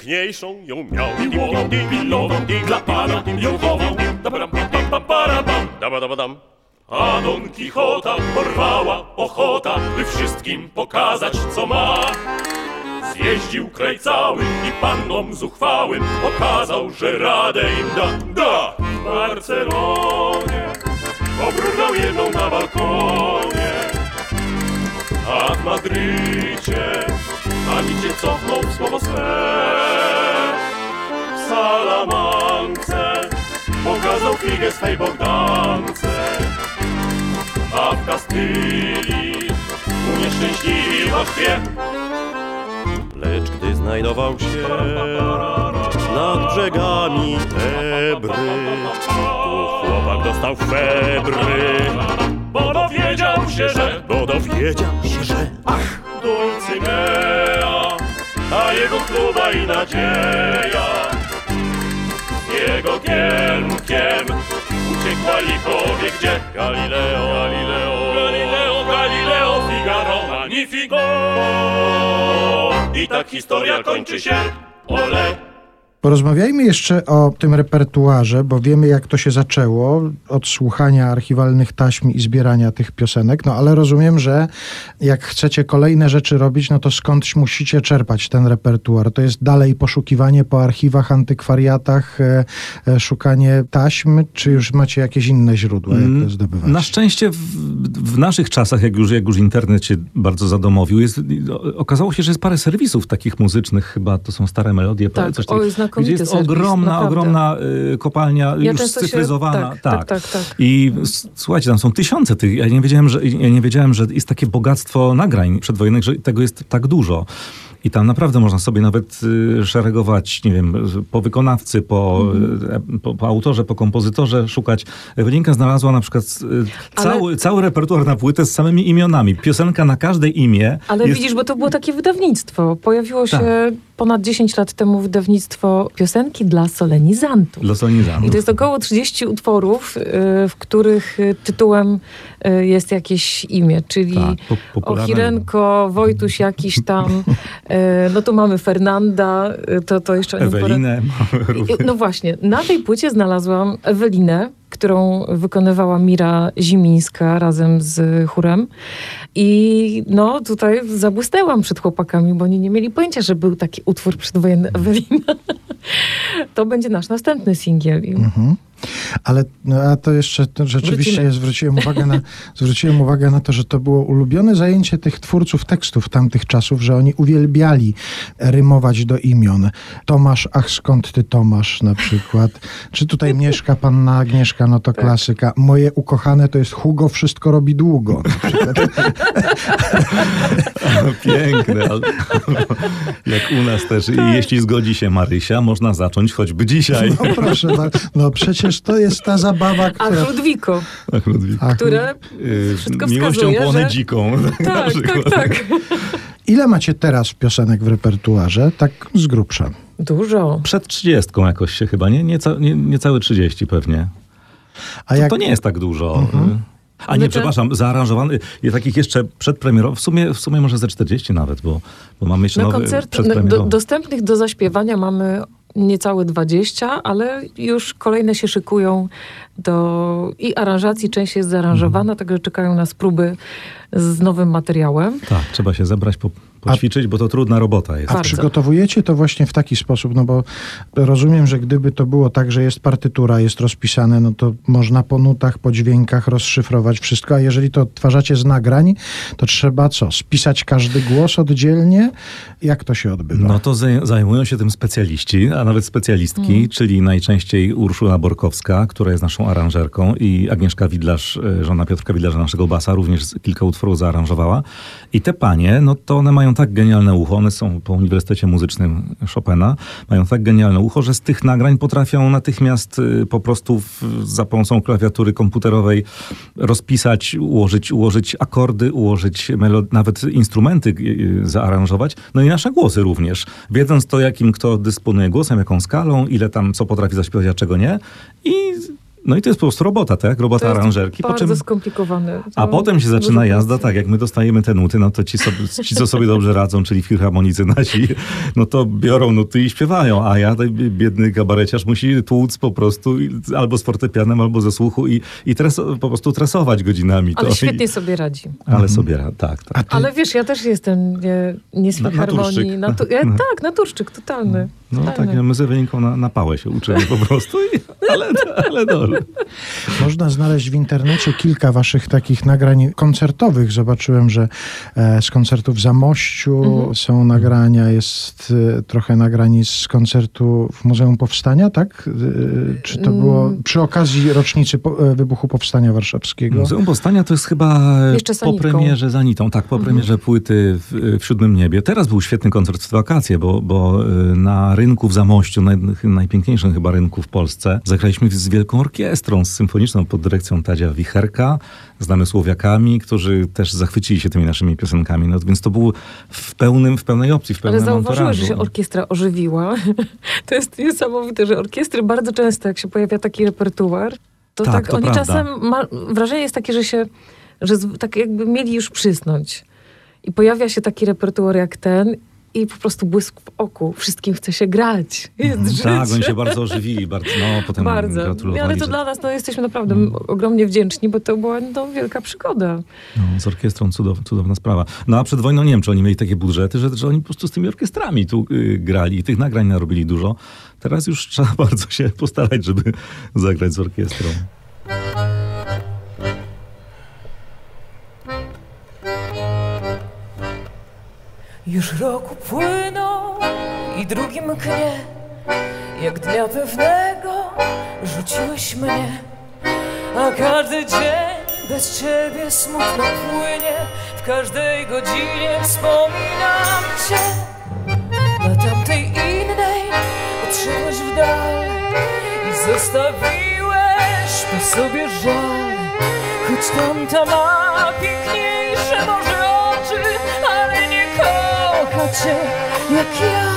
[SPEAKER 7] najpiękniejszą ją miał. Miłował, pilnował, dla pana ją chował Dabadam, pam, pam, para, pam, dabadabadam. A Don Kichota porwała ochota By wszystkim pokazać co ma. Zjeździł kraj cały i pannom zuchwałym Pokazał, że radę im da, da! W Barcelonie Obrunął jedną na balkonie. A w Madrycie Ani cię cofnął w słowo swe W Salamance. Pokazał figę swej Bogdance. A w Kastylii Unieszczęśliwił aż dwie Lecz gdy znajdował się nad brzegami Ebry, tu chłopak dostał febry, bo dowiedział się, że, bo dowiedział się, że, ach, Dulcinea, jego chluba i nadzieja, z jego giermkiem uciekła licho wie gdzie, Galileo, Galileo, Galileo, Galileo, Figaro, Magnifico. I tak historia kończy się, ole,
[SPEAKER 3] Porozmawiajmy jeszcze o tym repertuarze, bo wiemy, jak to się zaczęło od słuchania archiwalnych taśm i zbierania tych piosenek. No ale rozumiem, że jak chcecie kolejne rzeczy robić, no to skądś musicie czerpać ten repertuar. To jest dalej poszukiwanie po archiwach, antykwariatach, e, e, szukanie taśm, czy już macie jakieś inne źródła, jak to zdobywać?
[SPEAKER 4] Na szczęście w, w naszych czasach, jak już, jak już internet się bardzo zadomowił, jest, okazało się, że jest parę serwisów takich muzycznych, chyba to są stare melodie.
[SPEAKER 1] Tak,
[SPEAKER 4] coś takiego, gdzie jest
[SPEAKER 1] serwis,
[SPEAKER 4] ogromna,
[SPEAKER 1] naprawdę.
[SPEAKER 4] ogromna y, kopalnia,
[SPEAKER 1] Ja
[SPEAKER 4] już
[SPEAKER 1] często się-
[SPEAKER 4] scyfryzowana.
[SPEAKER 1] tak, tak, tak, tak.
[SPEAKER 4] I słuchajcie, tam są tysiące tych. Ja nie wiedziałem, że, ja nie wiedziałem, że jest takie bogactwo nagrań przedwojennych, że tego jest tak dużo. I tam naprawdę można sobie nawet y, szeregować, nie wiem, po wykonawcy, po,
[SPEAKER 1] Mhm.
[SPEAKER 4] y, po, po autorze, po kompozytorze szukać. Ewelinka znalazła na przykład y,
[SPEAKER 1] Ale-
[SPEAKER 4] cały, cały repertuar na płytę z samymi imionami. Piosenka na każde imię.
[SPEAKER 1] Ale
[SPEAKER 4] jest,
[SPEAKER 1] widzisz, bo to było takie wydawnictwo. Pojawiło się
[SPEAKER 4] Tak.
[SPEAKER 1] Ponad 10 lat temu wydawnictwo piosenki dla solenizantów.
[SPEAKER 4] Dla solenizantów.
[SPEAKER 1] I to jest około 30 utworów, y, w których y, tytułem y, jest jakieś imię, czyli
[SPEAKER 4] Tak, po-
[SPEAKER 1] Ochirenko, Wojtuś jakiś tam, no tu mamy Fernanda, to, to jeszcze
[SPEAKER 4] Ewelinę.
[SPEAKER 1] No właśnie, na tej płycie znalazłam Ewelinę, którą wykonywała Mira Zimińska razem z chórem. I no tutaj zabłysnęłam przed chłopakami, bo oni nie mieli pojęcia, że był taki utwór przedwojenny Ewelina. To będzie nasz następny singiel.
[SPEAKER 3] Mhm. Ale no, a to jeszcze to rzeczywiście
[SPEAKER 1] Wrócimy.
[SPEAKER 3] zwróciłem uwagę, na, zwróciłem uwagę na to, że to było ulubione zajęcie tych twórców tekstów tamtych czasów, że oni uwielbiali rymować do imion. Tomasz, ach skąd ty Tomasz na przykład. Czy tutaj mieszka panna Agnieszka, no to klasyka. Moje ukochane to jest Hugo, wszystko robi długo.
[SPEAKER 4] Piękne. ale- Jak u nas też. I jeśli zgodzi się Marysia, można zacząć choćby dzisiaj.
[SPEAKER 3] No proszę, bardzo. no przecież to jest ta zabawa,
[SPEAKER 1] A
[SPEAKER 3] która...
[SPEAKER 1] Ludwiko,
[SPEAKER 4] Tak, Ludwik.
[SPEAKER 3] Ach,
[SPEAKER 1] które
[SPEAKER 4] Yy,
[SPEAKER 1] wszystko
[SPEAKER 4] Miłością
[SPEAKER 1] wskazuje,
[SPEAKER 4] płonę
[SPEAKER 1] że...
[SPEAKER 4] dziką.
[SPEAKER 1] Tak, tak, tak.
[SPEAKER 3] Ile macie teraz piosenek w repertuarze? Tak z grubsza.
[SPEAKER 1] Dużo.
[SPEAKER 4] Przed trzydziestką jakoś się chyba, nie? Nieca, nie, niecałe trzydzieści pewnie.
[SPEAKER 3] A
[SPEAKER 4] To,
[SPEAKER 3] jak...
[SPEAKER 4] to nie jest tak dużo. A nie,
[SPEAKER 1] Znaczy-
[SPEAKER 4] przepraszam, zaaranżowany, takich jeszcze przedpremierowych, w sumie, w sumie może ze 40 nawet, bo, bo mamy jeszcze
[SPEAKER 1] koncert no,
[SPEAKER 4] przedpremierowy.
[SPEAKER 1] do, dostępnych do zaśpiewania mamy niecałe 20, ale już kolejne się szykują do i aranżacji, część jest zaaranżowana, także czekają nas próby z nowym materiałem.
[SPEAKER 4] Tak, trzeba się zebrać, po, poćwiczyć, bo to trudna robota jest.
[SPEAKER 3] A
[SPEAKER 1] Bardzo.
[SPEAKER 3] przygotowujecie to właśnie w taki sposób, no bo rozumiem, że gdyby to było tak, że jest partytura, jest rozpisane, no to można po nutach, po dźwiękach rozszyfrować wszystko, a jeżeli to odtwarzacie z nagrań, to trzeba co? Spisać każdy głos oddzielnie? Jak to się odbywa?
[SPEAKER 4] No to zaj- zajmują się tym specjaliści, a nawet specjalistki, czyli najczęściej Urszula Borkowska, która jest naszą aranżerką i Agnieszka Widlarz, e, żona Piotrka Widlarza, naszego basa, również kilka utworów zaaranżowała. I te panie, no to one mają tak genialne ucho, one są po Uniwersytecie Muzycznym Chopina, mają tak genialne ucho, że z tych nagrań potrafią natychmiast y, po prostu w, za pomocą klawiatury komputerowej rozpisać, ułożyć, ułożyć akordy, ułożyć melod- nawet instrumenty y, y, zaaranżować, no i nasze głosy również. Wiedząc to, jakim kto dysponuje głosem, jaką skalą, ile tam co potrafi zaśpiewać, a czego nie. I no i to jest po prostu robota, tak? Robota
[SPEAKER 1] To jest
[SPEAKER 4] aranżerki. Po
[SPEAKER 1] bardzo
[SPEAKER 4] czym
[SPEAKER 1] skomplikowane.
[SPEAKER 4] a potem się zaczyna jazda, tak, jak my dostajemy te nuty, no to ci, sobie, ci, co sobie dobrze radzą, czyli filharmonicy nasi, no to biorą nuty i śpiewają, a ja, ten biedny gabareciarz, musi tłuc po prostu albo z fortepianem, albo ze słuchu i, i tres, po prostu tresować godzinami.
[SPEAKER 1] Ale
[SPEAKER 4] to.
[SPEAKER 1] świetnie
[SPEAKER 4] I,
[SPEAKER 1] sobie radzi.
[SPEAKER 4] ale sobie, ra- tak, tak.
[SPEAKER 3] Ty,
[SPEAKER 1] Ale wiesz, ja też jestem nie, nie z filharmonii.
[SPEAKER 4] naturszczyk.
[SPEAKER 1] Natu- ja, tak, naturszczyk, totalny.
[SPEAKER 4] No tak,
[SPEAKER 1] totalny.
[SPEAKER 4] my z Ewelinką na, na pałę się uczymy po prostu, i, ale, ale dobrze.
[SPEAKER 3] Można znaleźć w internecie kilka waszych takich nagrań koncertowych. Zobaczyłem, że e, z koncertu w Zamościu
[SPEAKER 1] Mhm.
[SPEAKER 3] są nagrania, jest e, trochę nagrań z koncertu w Muzeum Powstania, tak? E, czy to było
[SPEAKER 1] Mm.
[SPEAKER 3] przy okazji rocznicy po, e, wybuchu Powstania Warszawskiego?
[SPEAKER 4] Muzeum Powstania to jest chyba po premierze z Anitą, tak, po premierze płyty w, w Siódmym Niebie. Teraz był świetny koncert w wakacje, bo, bo na rynku w Zamościu, naj, najpiękniejszym chyba rynku w Polsce, zagraliśmy z wielką orkiestrą, z symfoniczną pod dyrekcją Tadzia Wicherka, z namysłowiakami, którzy też zachwycili się tymi naszymi piosenkami. No, więc to był w, pełnym, w pełnej opcji, w
[SPEAKER 1] Ale
[SPEAKER 4] pełnym
[SPEAKER 1] zauważyłeś, że się orkiestra ożywiła. To jest niesamowite, że orkiestry bardzo często, jak się pojawia taki repertuar, to
[SPEAKER 4] Tak,
[SPEAKER 1] tak,
[SPEAKER 4] to
[SPEAKER 1] oni
[SPEAKER 4] prawda.
[SPEAKER 1] czasem, ma, wrażenie jest takie, że się, że z, tak jakby mieli już przysnąć. I pojawia się taki repertuar jak ten i po prostu błysk w oku. Wszystkim chce się grać. Jest życie.
[SPEAKER 4] Tak, oni się bardzo ożywili, bardzo, no potem
[SPEAKER 1] Bardzo.
[SPEAKER 4] gratulowali.
[SPEAKER 1] Ale to
[SPEAKER 4] że-
[SPEAKER 1] dla nas no, jesteśmy naprawdę ogromnie wdzięczni, bo to była no, wielka przygoda.
[SPEAKER 4] No, z orkiestrą cudow, cudowna sprawa. No a przed wojną nie wiem, czy oni mieli takie budżety, że, że oni po prostu z tymi orkiestrami tu y, grali i tych nagrań narobili dużo. Teraz już trzeba bardzo się postarać, żeby zagrać z orkiestrą.
[SPEAKER 8] Już roku płyną i drugi mknie Jak dnia pewnego rzuciłeś mnie. A każdy dzień bez ciebie smutno płynie W każdej godzinie wspominam cię. Na tamtej innej odszedłeś w dal I zostawiłeś po sobie żal Choć tamta ma piękniejsze kocha cię jak ja.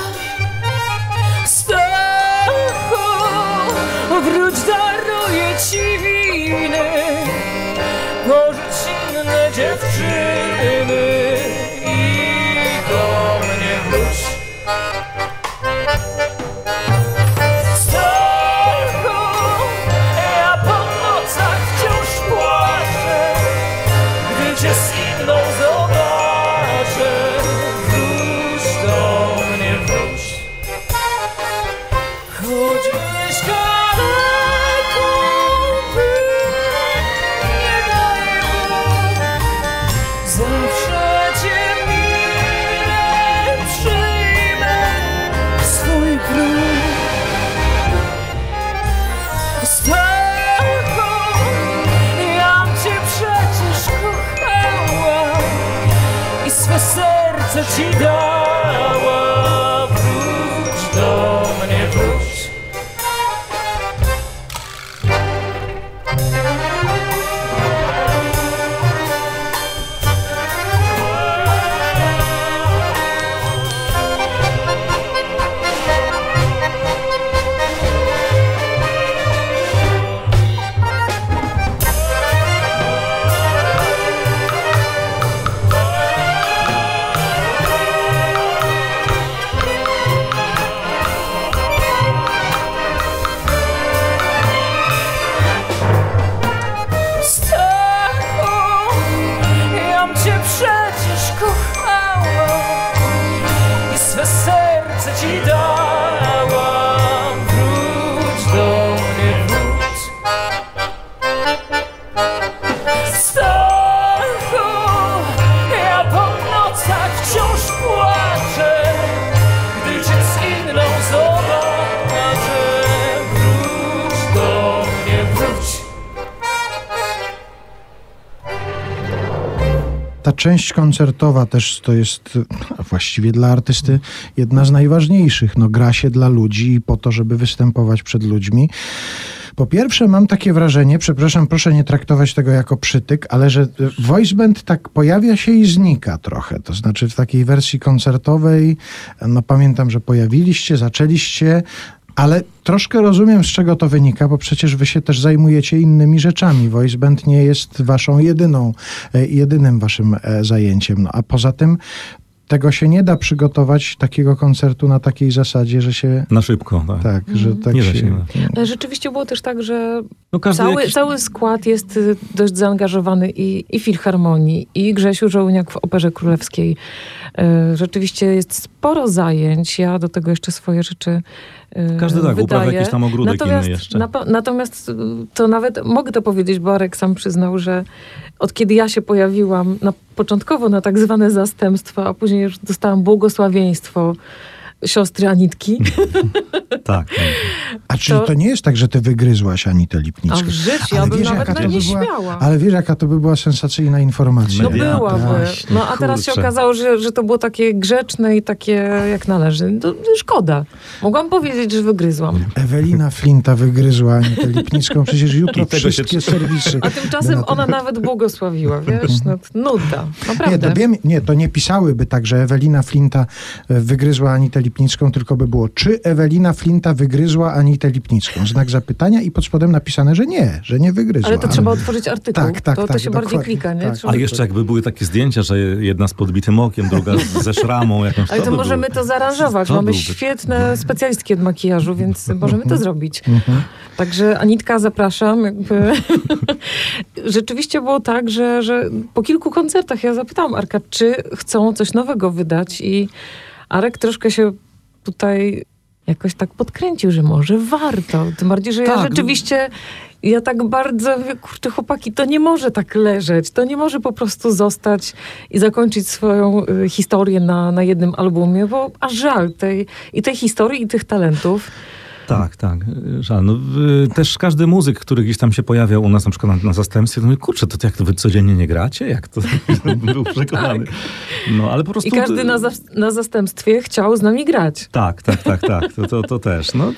[SPEAKER 8] Stachu, wróć daruję
[SPEAKER 3] część koncertowa też to jest właściwie dla artysty jedna z najważniejszych. No, gra się dla ludzi i po to, żeby występować przed ludźmi. Po pierwsze, mam takie wrażenie, przepraszam, proszę nie traktować tego jako przytyk, ale że e, voice band tak pojawia się i znika trochę. To znaczy w takiej wersji koncertowej, no pamiętam, że pojawiliście, zaczęliście, ale troszkę rozumiem, z czego to wynika, bo przecież wy się też zajmujecie innymi rzeczami. Voice band nie jest waszą jedyną, e, jedynym waszym e, zajęciem. No, a poza tym tego się nie da przygotować takiego koncertu na takiej zasadzie, że się
[SPEAKER 4] Na szybko, tak.
[SPEAKER 3] tak, że tak
[SPEAKER 4] Nie
[SPEAKER 3] się,
[SPEAKER 4] się, nie
[SPEAKER 1] Ale Rzeczywiście było też tak, że
[SPEAKER 4] No
[SPEAKER 1] cały,
[SPEAKER 4] jakiś...
[SPEAKER 1] cały skład jest y, dość zaangażowany i, i Filharmonii, i Grzesiu Żołniak w Operze Królewskiej. Rzeczywiście jest sporo zajęć. Ja do tego jeszcze swoje rzeczy
[SPEAKER 4] Każdy tak, uprawia
[SPEAKER 1] wydaję.
[SPEAKER 4] jakiś tam ogródek
[SPEAKER 1] natomiast,
[SPEAKER 4] inny jeszcze.
[SPEAKER 1] napo- natomiast y, to nawet, mogę to powiedzieć, bo Arek sam przyznał, że od kiedy ja się pojawiłam na, początkowo na tak zwane zastępstwo, a później już dostałam błogosławieństwo siostry Anitki.
[SPEAKER 4] Tak, tak.
[SPEAKER 3] A czyli to...
[SPEAKER 1] To-
[SPEAKER 3] nie jest tak, że ty wygryzłaś Anitę
[SPEAKER 1] A
[SPEAKER 3] Lipnicką?
[SPEAKER 1] w życiu, ja
[SPEAKER 3] Ale
[SPEAKER 1] bym
[SPEAKER 3] wiesz,
[SPEAKER 1] nawet na
[SPEAKER 3] to
[SPEAKER 1] nie
[SPEAKER 3] by była-
[SPEAKER 1] śmiała.
[SPEAKER 3] Ale wiesz, jaka to by była sensacyjna informacja.
[SPEAKER 1] No byłaby.
[SPEAKER 3] Właśnie,
[SPEAKER 1] No a teraz się okazało, że, że to było takie grzeczne i takie jak należy. To szkoda. Mogłam powiedzieć, że wygryzłam.
[SPEAKER 3] Ewelina Flinta wygryzła Anitę Lipnicką. Przecież jutro
[SPEAKER 4] tego się
[SPEAKER 3] wszystkie serwisy.
[SPEAKER 1] A tymczasem
[SPEAKER 3] będą-
[SPEAKER 1] ona nawet błogosławiła, wiesz? No, nuda.
[SPEAKER 3] Nie
[SPEAKER 1] Naprawdę.
[SPEAKER 3] to, wiem, nie, to nie pisałyby tak, że Ewelina Flinta e, wygryzła Anitę Lipnicką Lipnicką, tylko by było, czy Ewelina Flinta wygryzła Anitę Lipnicką? Znak zapytania i pod spodem napisane, że nie, że nie wygryzła.
[SPEAKER 1] Ale to trzeba otworzyć artykuł.
[SPEAKER 3] Tak, tak,
[SPEAKER 1] to, to
[SPEAKER 3] tak,
[SPEAKER 1] się bardziej klika, nie?
[SPEAKER 3] tak.
[SPEAKER 4] A jeszcze jakby były takie zdjęcia, że jedna z podbitym okiem, druga ze szramą jakąś.
[SPEAKER 1] Ale to
[SPEAKER 4] by
[SPEAKER 1] możemy
[SPEAKER 4] było.
[SPEAKER 1] to zaaranżować.
[SPEAKER 4] To
[SPEAKER 1] Mamy
[SPEAKER 4] byłby-
[SPEAKER 1] świetne specjalistki od makijażu, więc możemy to zrobić.
[SPEAKER 3] Mhm.
[SPEAKER 1] Także Anitka, zapraszam. Jakby. Rzeczywiście było tak, że, że po kilku koncertach ja zapytałam Arka, czy chcą coś nowego wydać i Arek troszkę się tutaj jakoś tak podkręcił, że może warto. Tym bardziej, że ja
[SPEAKER 4] Tak.
[SPEAKER 1] rzeczywiście ja tak bardzo, kurczę chłopaki, to nie może tak leżeć, to nie może po prostu zostać i zakończyć swoją y, historię na, na jednym albumie, bo aż żal tej, i tej historii, i tych talentów.
[SPEAKER 4] Tak, tak, żal. No, y, też każdy muzyk, który gdzieś tam się pojawiał u nas na przykład na, na zastępstwie, to mówi, kurczę, to jak to wy codziennie nie gracie? Jak to był przekonany. No, ale po prostu...
[SPEAKER 1] I każdy na, zas- na zastępstwie chciał z nami grać.
[SPEAKER 4] Tak, tak, tak, tak. To, to, to też. No,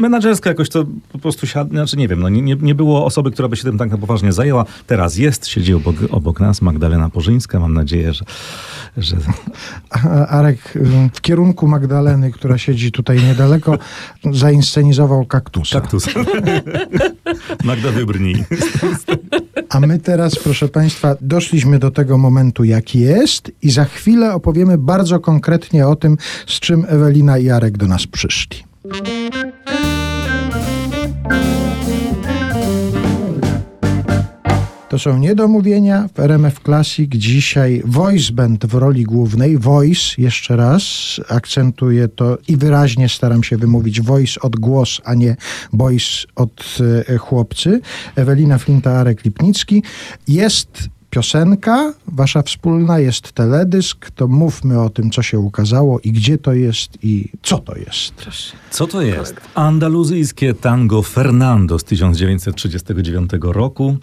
[SPEAKER 4] menadżersko jakoś to po prostu siadło, znaczy nie wiem, no, nie, nie- było osoby, która by się tym tak na poważnie zajęła. Teraz jest, siedzi obok, obok nas Magdalena Porzyńska. Mam nadzieję, że, że
[SPEAKER 3] A- Arek w kierunku Magdaleny, która siedzi tutaj niedaleko, zainscenizował kaktusa.
[SPEAKER 4] kaktus. Magda wybrnij.
[SPEAKER 3] A my teraz, proszę Państwa, doszliśmy do tego momentu, jaki jest i za chwilę opowiemy bardzo konkretnie o tym, z czym Ewelina i Arek do nas przyszli. To są niedomówienia w RMF Classic. Dzisiaj voice band w roli głównej. Voice, jeszcze raz, akcentuję to i wyraźnie staram się wymówić voice od głos, a nie boys od e, chłopcy. Ewelina Flinta-Arek Lipnicki. Jest piosenka wasza wspólna, jest teledysk. To mówmy o tym, co się ukazało i gdzie to jest i co to jest.
[SPEAKER 4] Co to jest? Andaluzyjskie tango Fernando z 1939 roku.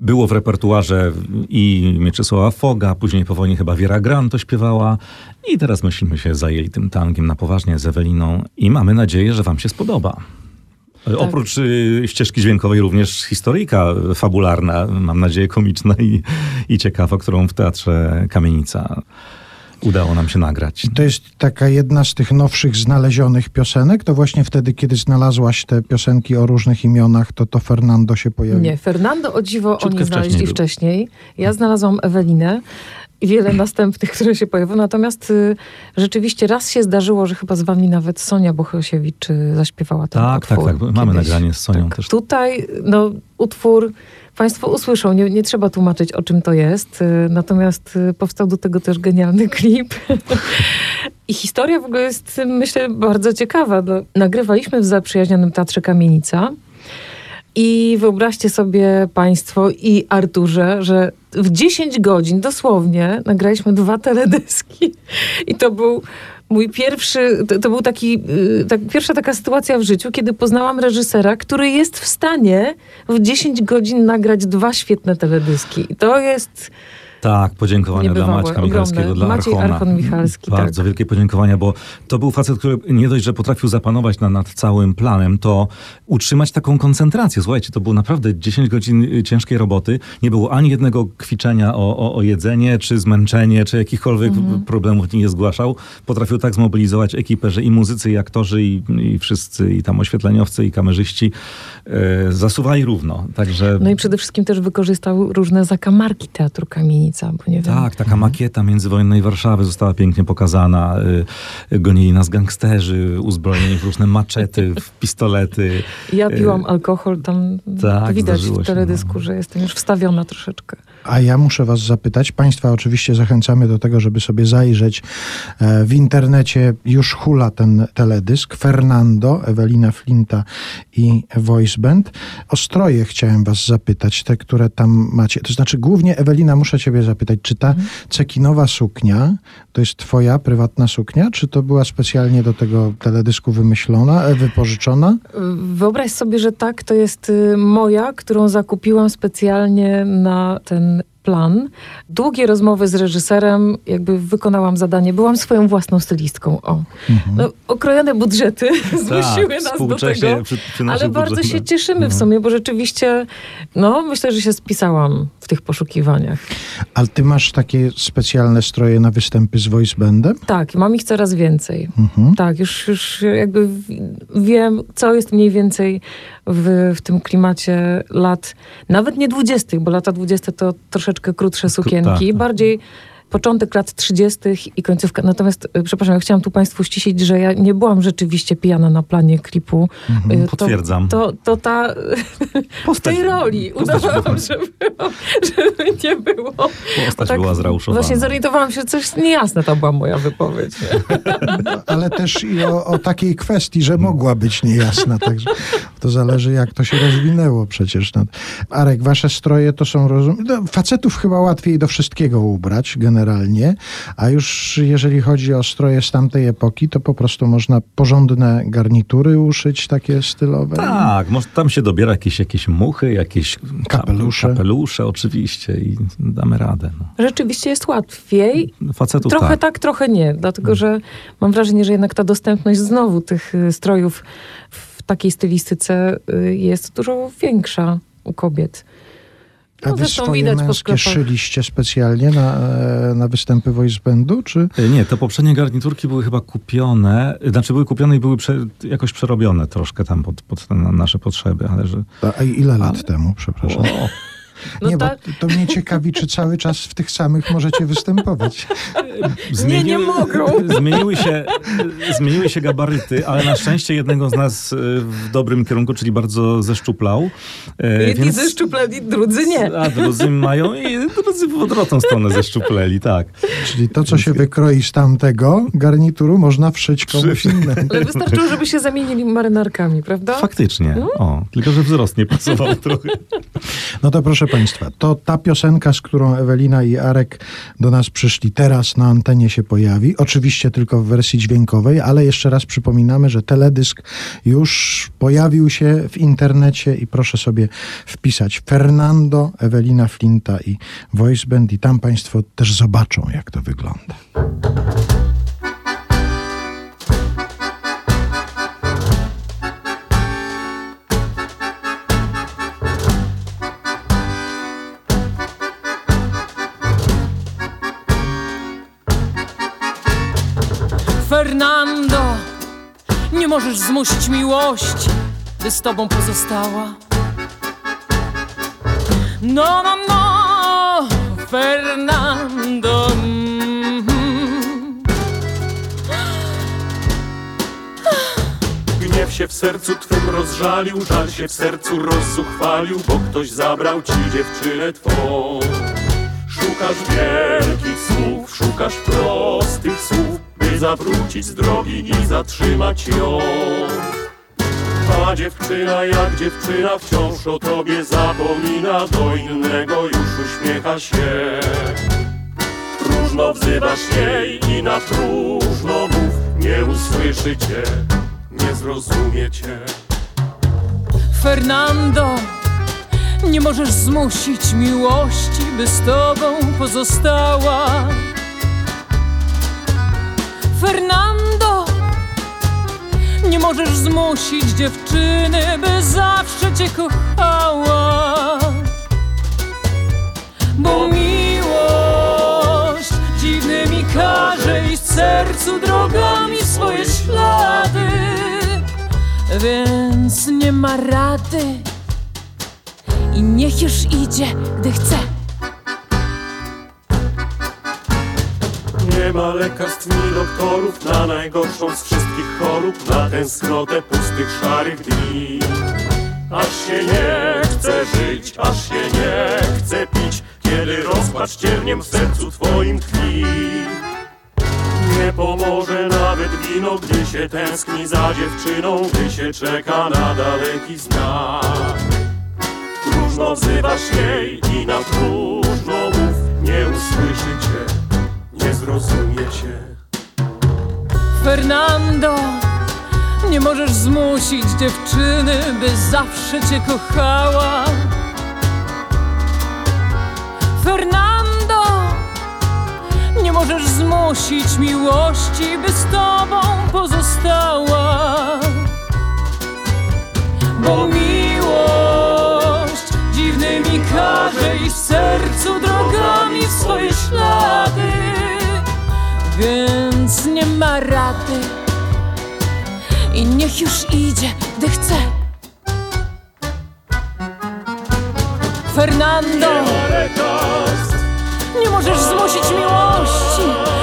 [SPEAKER 4] Było w repertuarze i Mieczysława Foga, później po wojnie chyba Wiera Gran to śpiewała. I teraz myśmy się zajęli tym tangiem na poważnie z Eweliną i mamy nadzieję, że wam się spodoba. Oprócz y, ścieżki dźwiękowej również historyjka fabularna, mam nadzieję komiczna i, i ciekawa, którą w Teatrze Kamienica udało nam się nagrać.
[SPEAKER 3] To jest taka jedna z tych nowszych znalezionych piosenek. To właśnie wtedy, kiedy znalazłaś te piosenki o różnych imionach, to to Fernando się pojawił.
[SPEAKER 1] Nie, Fernando o dziwo
[SPEAKER 4] Ciutkę
[SPEAKER 1] oni znaleźli
[SPEAKER 4] wcześniej
[SPEAKER 1] wcześniej. Ja znalazłam Ewelinę i wiele następnych, które się pojawiły. Natomiast y, rzeczywiście raz się zdarzyło, że chyba z wami nawet Sonia Bohosiewicz y, zaśpiewała ten
[SPEAKER 4] Tak, tak,
[SPEAKER 1] utwór.
[SPEAKER 4] tak. Mamy
[SPEAKER 1] kiedyś.
[SPEAKER 4] nagranie z Sonią
[SPEAKER 1] Tak.
[SPEAKER 4] też.
[SPEAKER 1] Tutaj no, utwór Państwo usłyszą, nie, nie trzeba tłumaczyć o czym to jest. y, Natomiast y, powstał do tego też genialny klip. I historia w ogóle jest, myślę, bardzo ciekawa. Nagrywaliśmy w zaprzyjaźnionym Teatrze Kamienica. I wyobraźcie sobie Państwo i Arturze, że w 10 godzin dosłownie nagraliśmy dwa teledyski. I to był mój pierwszy, to, to był taki, y, tak, pierwsza taka sytuacja w życiu, kiedy poznałam reżysera, który jest w stanie w 10 godzin nagrać dwa świetne teledyski. I to jest
[SPEAKER 4] Tak, podziękowania dla Maćka. Michalskiego, dla
[SPEAKER 1] Maciej
[SPEAKER 4] Archona.
[SPEAKER 1] Archon Michalski,
[SPEAKER 4] Bardzo
[SPEAKER 1] tak.
[SPEAKER 4] wielkie podziękowania, bo to był facet, który nie dość, że potrafił zapanować na, nad całym planem, to utrzymać taką koncentrację. Słuchajcie, to było naprawdę 10 godzin y, ciężkiej roboty. Nie było ani jednego kwiczenia o, o, o jedzenie, czy zmęczenie, czy jakichkolwiek
[SPEAKER 1] Mhm.
[SPEAKER 4] problemów nie zgłaszał. Potrafił tak zmobilizować ekipę, że i muzycy, i aktorzy, i, i wszyscy, i tam oświetleniowcy, i kamerzyści e, zasuwali równo. Także...
[SPEAKER 1] No i przede wszystkim też wykorzystał różne zakamarki Teatru Kamienica, bo nie wiem.
[SPEAKER 4] Tak, taka makieta międzywojennej Warszawy została pięknie pokazana. Y, Gonili nas gangsterzy, uzbrojeni w różne maczety, w pistolety.
[SPEAKER 1] Ja piłam alkohol, tam
[SPEAKER 4] tak,
[SPEAKER 1] widać w
[SPEAKER 4] się,
[SPEAKER 1] teledysku,
[SPEAKER 4] no.
[SPEAKER 1] że jestem już wstawiona troszeczkę.
[SPEAKER 3] A ja muszę was zapytać, państwa oczywiście zachęcamy do tego, żeby sobie zajrzeć e, w internecie, już hula ten teledysk, Fernando, Ewelina Flinta i Voice Band. O stroje chciałem was zapytać, te, które tam macie. To znaczy głównie, Ewelina, muszę ciebie zapytać, czy ta cekinowa suknia to jest twoja prywatna suknia, czy to była specjalnie do tego teledysku wymyślona, e, wypożyczona?
[SPEAKER 1] Wyobraź sobie, że tak, to jest y, moja, którą zakupiłam specjalnie na ten plan. Długie rozmowy z reżyserem, jakby wykonałam zadanie, byłam swoją własną stylistką. O. No, okrojone budżety zmusiły nas do
[SPEAKER 4] Tak,
[SPEAKER 1] tego.
[SPEAKER 4] przy, przy
[SPEAKER 1] Ale bardzo się cieszymy w
[SPEAKER 4] No.
[SPEAKER 1] sumie, bo rzeczywiście, no myślę, że się spisałam w tych poszukiwaniach.
[SPEAKER 3] Ale ty masz takie specjalne stroje na występy z voice bandem?
[SPEAKER 1] Tak, mam ich coraz więcej.
[SPEAKER 3] Mhm.
[SPEAKER 1] Tak, już, już jakby wiem, co jest mniej więcej w, w tym klimacie lat, nawet nie dwudziestych, bo lata dwudzieste to troszeczkę krótsze sukienki,
[SPEAKER 4] tak.
[SPEAKER 1] bardziej początek lat 30. i końcówka. Natomiast, y, przepraszam, ja chciałam tu Państwu ścisić, że ja nie byłam rzeczywiście pijana na planie klipu. Y, to-
[SPEAKER 4] Potwierdzam.
[SPEAKER 1] To, to ta, w
[SPEAKER 4] Postać-
[SPEAKER 1] tej roli
[SPEAKER 4] postać
[SPEAKER 1] udawałam,
[SPEAKER 4] była-
[SPEAKER 1] że, było, żeby nie było.
[SPEAKER 4] Postać
[SPEAKER 1] Tak,
[SPEAKER 4] była zrauszowana.
[SPEAKER 1] Właśnie zorientowałam się, coś niejasne to była moja wypowiedź.
[SPEAKER 3] Ale też i o, o takiej kwestii, że mogła być niejasna. Także to zależy, jak to się rozwinęło przecież. No. Arek, wasze stroje to są... Rozum... No, facetów chyba łatwiej do wszystkiego ubrać generalnie, a już jeżeli chodzi o stroje z tamtej epoki, to po prostu można porządne garnitury uszyć, takie stylowe.
[SPEAKER 4] Tak, może tam się dobiera jakieś, jakieś muchy, jakieś
[SPEAKER 3] Kapelusze.
[SPEAKER 4] kapelusze oczywiście i damy radę. No.
[SPEAKER 1] Rzeczywiście jest łatwiej.
[SPEAKER 4] Facetów
[SPEAKER 1] Trochę
[SPEAKER 4] tak.
[SPEAKER 1] tak. trochę nie. Dlatego, że mam wrażenie, że jednak ta dostępność znowu tych y, strojów w takiej stylistyce y, jest dużo większa u kobiet.
[SPEAKER 3] A
[SPEAKER 1] No,
[SPEAKER 3] wy
[SPEAKER 1] zresztą
[SPEAKER 3] swoje
[SPEAKER 1] widać po
[SPEAKER 3] męskie szyliście specjalnie na, e, na występy voice bandu, czy...
[SPEAKER 4] E, Nie, te poprzednie garniturki były chyba kupione, znaczy były kupione i były prze, jakoś przerobione troszkę tam pod, pod te na- nasze potrzeby, ale że...
[SPEAKER 3] A ile lat temu, przepraszam?
[SPEAKER 4] O,
[SPEAKER 1] No
[SPEAKER 3] nie,
[SPEAKER 1] tak.
[SPEAKER 3] bo to mnie ciekawi, czy cały czas w tych samych możecie występować.
[SPEAKER 1] Nie, nie mogą.
[SPEAKER 4] Zmieniły się, zmieniły się gabaryty, ale na szczęście jednego z nas e, w dobrym kierunku, czyli bardzo zeszczuplał. E,
[SPEAKER 1] Jedni ze szczupleni, drudzy nie.
[SPEAKER 4] A drudzy mają i drudzy w odwrotną stronę zeszczupleli, tak.
[SPEAKER 3] Czyli to, co się wykroi z tamtego garnituru, można wszyć komuś innemu.
[SPEAKER 1] Ale wystarczyło, żeby się zamienili marynarkami, prawda?
[SPEAKER 4] Faktycznie. O, tylko że wzrost nie pasował trochę.
[SPEAKER 3] No to proszę Państwa, to ta piosenka, z którą Ewelina i Arek do nas przyszli teraz na antenie się pojawi. Oczywiście tylko w wersji dźwiękowej, ale jeszcze raz przypominamy, że teledysk już pojawił się w internecie i proszę sobie wpisać Fernando, Ewelina Flinta i Voice Band i tam Państwo też zobaczą, jak to wygląda.
[SPEAKER 8] Możesz zmusić miłości, by z tobą pozostała. No, no, no, Fernando. mhm.
[SPEAKER 7] Gniew się w sercu twym rozżalił, żal się w sercu rozzuchwalił, bo ktoś zabrał ci dziewczynę twą. Szukasz wielkich słów, szukasz prostych słów, zawrócić z drogi i zatrzymać ją. A dziewczyna jak dziewczyna wciąż o tobie zapomina, do innego już uśmiecha się. Próżno wzywasz jej i na próżno mów, nie usłyszy cię, nie zrozumie cię.
[SPEAKER 8] Fernando, nie możesz zmusić miłości, by z tobą pozostała. Fernando, nie możesz zmusić dziewczyny, by zawsze cię kochała. Bo miłość dziwnymi każe iść w sercu drogami swoje ślady. Więc nie ma rady i niech już idzie, gdy chce.
[SPEAKER 7] Nie ma lekarstw ni doktorów na najgorszą z wszystkich chorób, na tęsknotę pustych, szarych dni. Aż się nie chce żyć, aż się nie chce pić, kiedy rozpacz cierniem w sercu twoim tkwi. Nie pomoże nawet wino, gdy się tęskni za dziewczyną, gdy się czeka na daleki znak. Próżno wzywasz jej i na próżno mów, nie usłyszy cię, nie zrozumie cię.
[SPEAKER 8] Fernando, nie możesz zmusić dziewczyny, by zawsze cię kochała. Fernando, nie możesz zmusić miłości, by z tobą pozostała. Bo miłość dziwnymi każe i w sercu drogami swoje ślady, więc nie ma rady. I niech już idzie, gdy chce. Fernando, nie możesz zmusić miłości,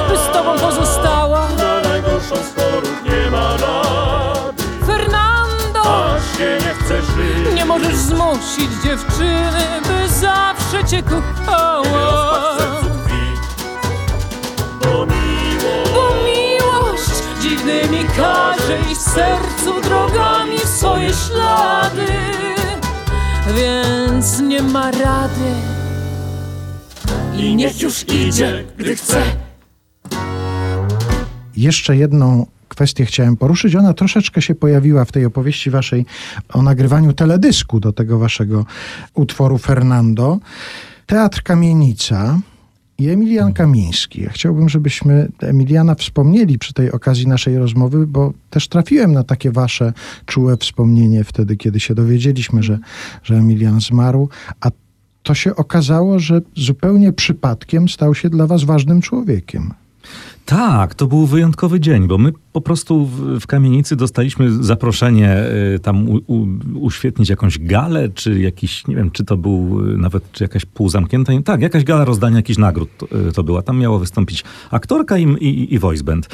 [SPEAKER 8] by z tobą pozostała.
[SPEAKER 7] Na najgorszą z chorób nie ma rady
[SPEAKER 8] Fernando,
[SPEAKER 7] Aż się nie chce żyć
[SPEAKER 8] nie możesz zmusić dziewczyny, by zawsze cię kochała.
[SPEAKER 7] tkwi Bo miłość
[SPEAKER 8] dziwnymi każe iść w sercu drogami swoje ślady, więc nie ma rady. I niech już idzie, gdy chce.
[SPEAKER 3] Jeszcze jedną kwestię chciałem poruszyć. Ona troszeczkę się pojawiła w tej opowieści waszej o nagrywaniu teledysku do tego waszego utworu Fernando. Teatr Kamienica i Emilian Kamiński. Ja chciałbym, żebyśmy Emiliana wspomnieli przy tej okazji naszej rozmowy, bo też trafiłem na takie wasze czułe wspomnienie wtedy, kiedy się dowiedzieliśmy, że, że Emilian zmarł, a to się okazało, że zupełnie przypadkiem stał się dla was ważnym człowiekiem.
[SPEAKER 4] Tak, to był wyjątkowy dzień, bo my po prostu w, w kamienicy dostaliśmy zaproszenie y, tam u, u, uświetnić jakąś galę, czy jakiś, nie wiem, czy to był y, nawet, czy jakaś półzamknięta, tak, jakaś gala rozdania jakichś nagród to, y, to była. Tam miało wystąpić aktorka i, i, i voice band.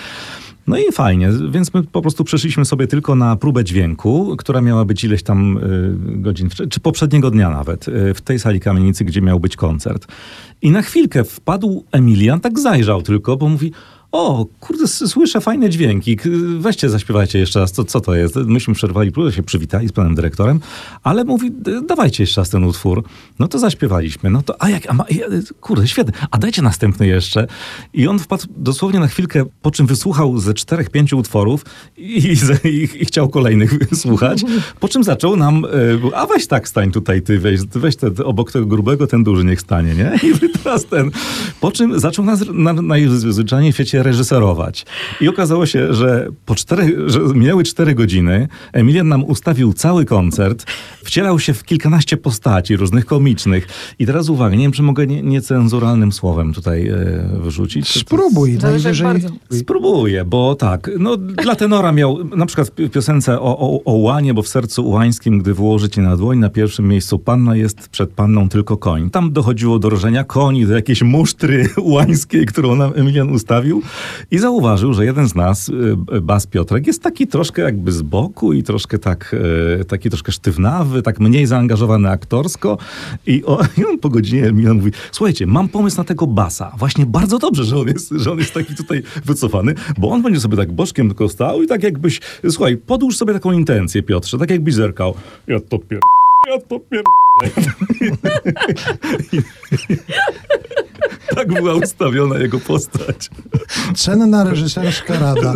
[SPEAKER 4] No i fajnie, więc my po prostu przeszliśmy sobie tylko na próbę dźwięku, która miała być ileś tam y, godzin, czy poprzedniego dnia nawet, y, w tej sali kamienicy, gdzie miał być koncert. I na chwilkę wpadł Emilian, tak zajrzał tylko, bo mówi, o, kurde, słyszę fajne dźwięki, weźcie, zaśpiewajcie jeszcze raz, co, co to jest? Myśmy przerwali próbę, się przywitali z panem dyrektorem, ale mówi, dawajcie jeszcze raz ten utwór. No to zaśpiewaliśmy, no to, a jak, a ma, kurde, świetnie, a dajcie następny jeszcze. I on wpadł dosłownie na chwilkę, po czym wysłuchał ze czterech, pięciu utworów i, i, i, chciał kolejnych słuchać, po czym zaczął nam, e, a weź tak stań tutaj, ty weź, weź te, obok tego grubego, ten duży niech stanie, nie? I teraz ten, po czym zaczął nas na, najzwyczajniej w świecie reżyserować. I okazało się, że po czterech, że minęły cztery godziny, Emilian nam ustawił cały koncert, wcielał się w kilkanaście postaci różnych komicznych. I teraz uwaga, nie wiem, czy mogę nie, niecenzuralnym słowem tutaj e, wyrzucić.
[SPEAKER 3] Spróbuj, najwyżej...
[SPEAKER 1] bardzo.
[SPEAKER 4] Spróbuję, bo tak, no dla tenora miał na przykład w piosence o, o, o łanie, bo w sercu ułańskim, gdy włożycie na dłoń, na pierwszym miejscu panna jest przed panną tylko koń. Tam dochodziło do rożenia koni, do jakiejś musztry ułańskiej, którą nam Emilian ustawił i zauważył, że jeden z nas, y, Bas Piotrek, jest taki troszkę jakby z boku i troszkę tak, y, taki troszkę sztywnawy, tak mniej zaangażowany aktorsko i, i on po godzinie Emilian mówi, słuchajcie, mam pomysł na tego Basa. Właśnie bardzo dobrze, że on jest, że on jest taki tutaj wycofany, bo on będzie sobie tak boczkiem tylko stał i tak jakbyś, słuchaj, podłóż sobie taką intencję, Piotrze, tak jakbyś zerkał. Ja to pier... Ja to pier... tak była ustawiona jego postać.
[SPEAKER 3] Cenna reżyserska rada.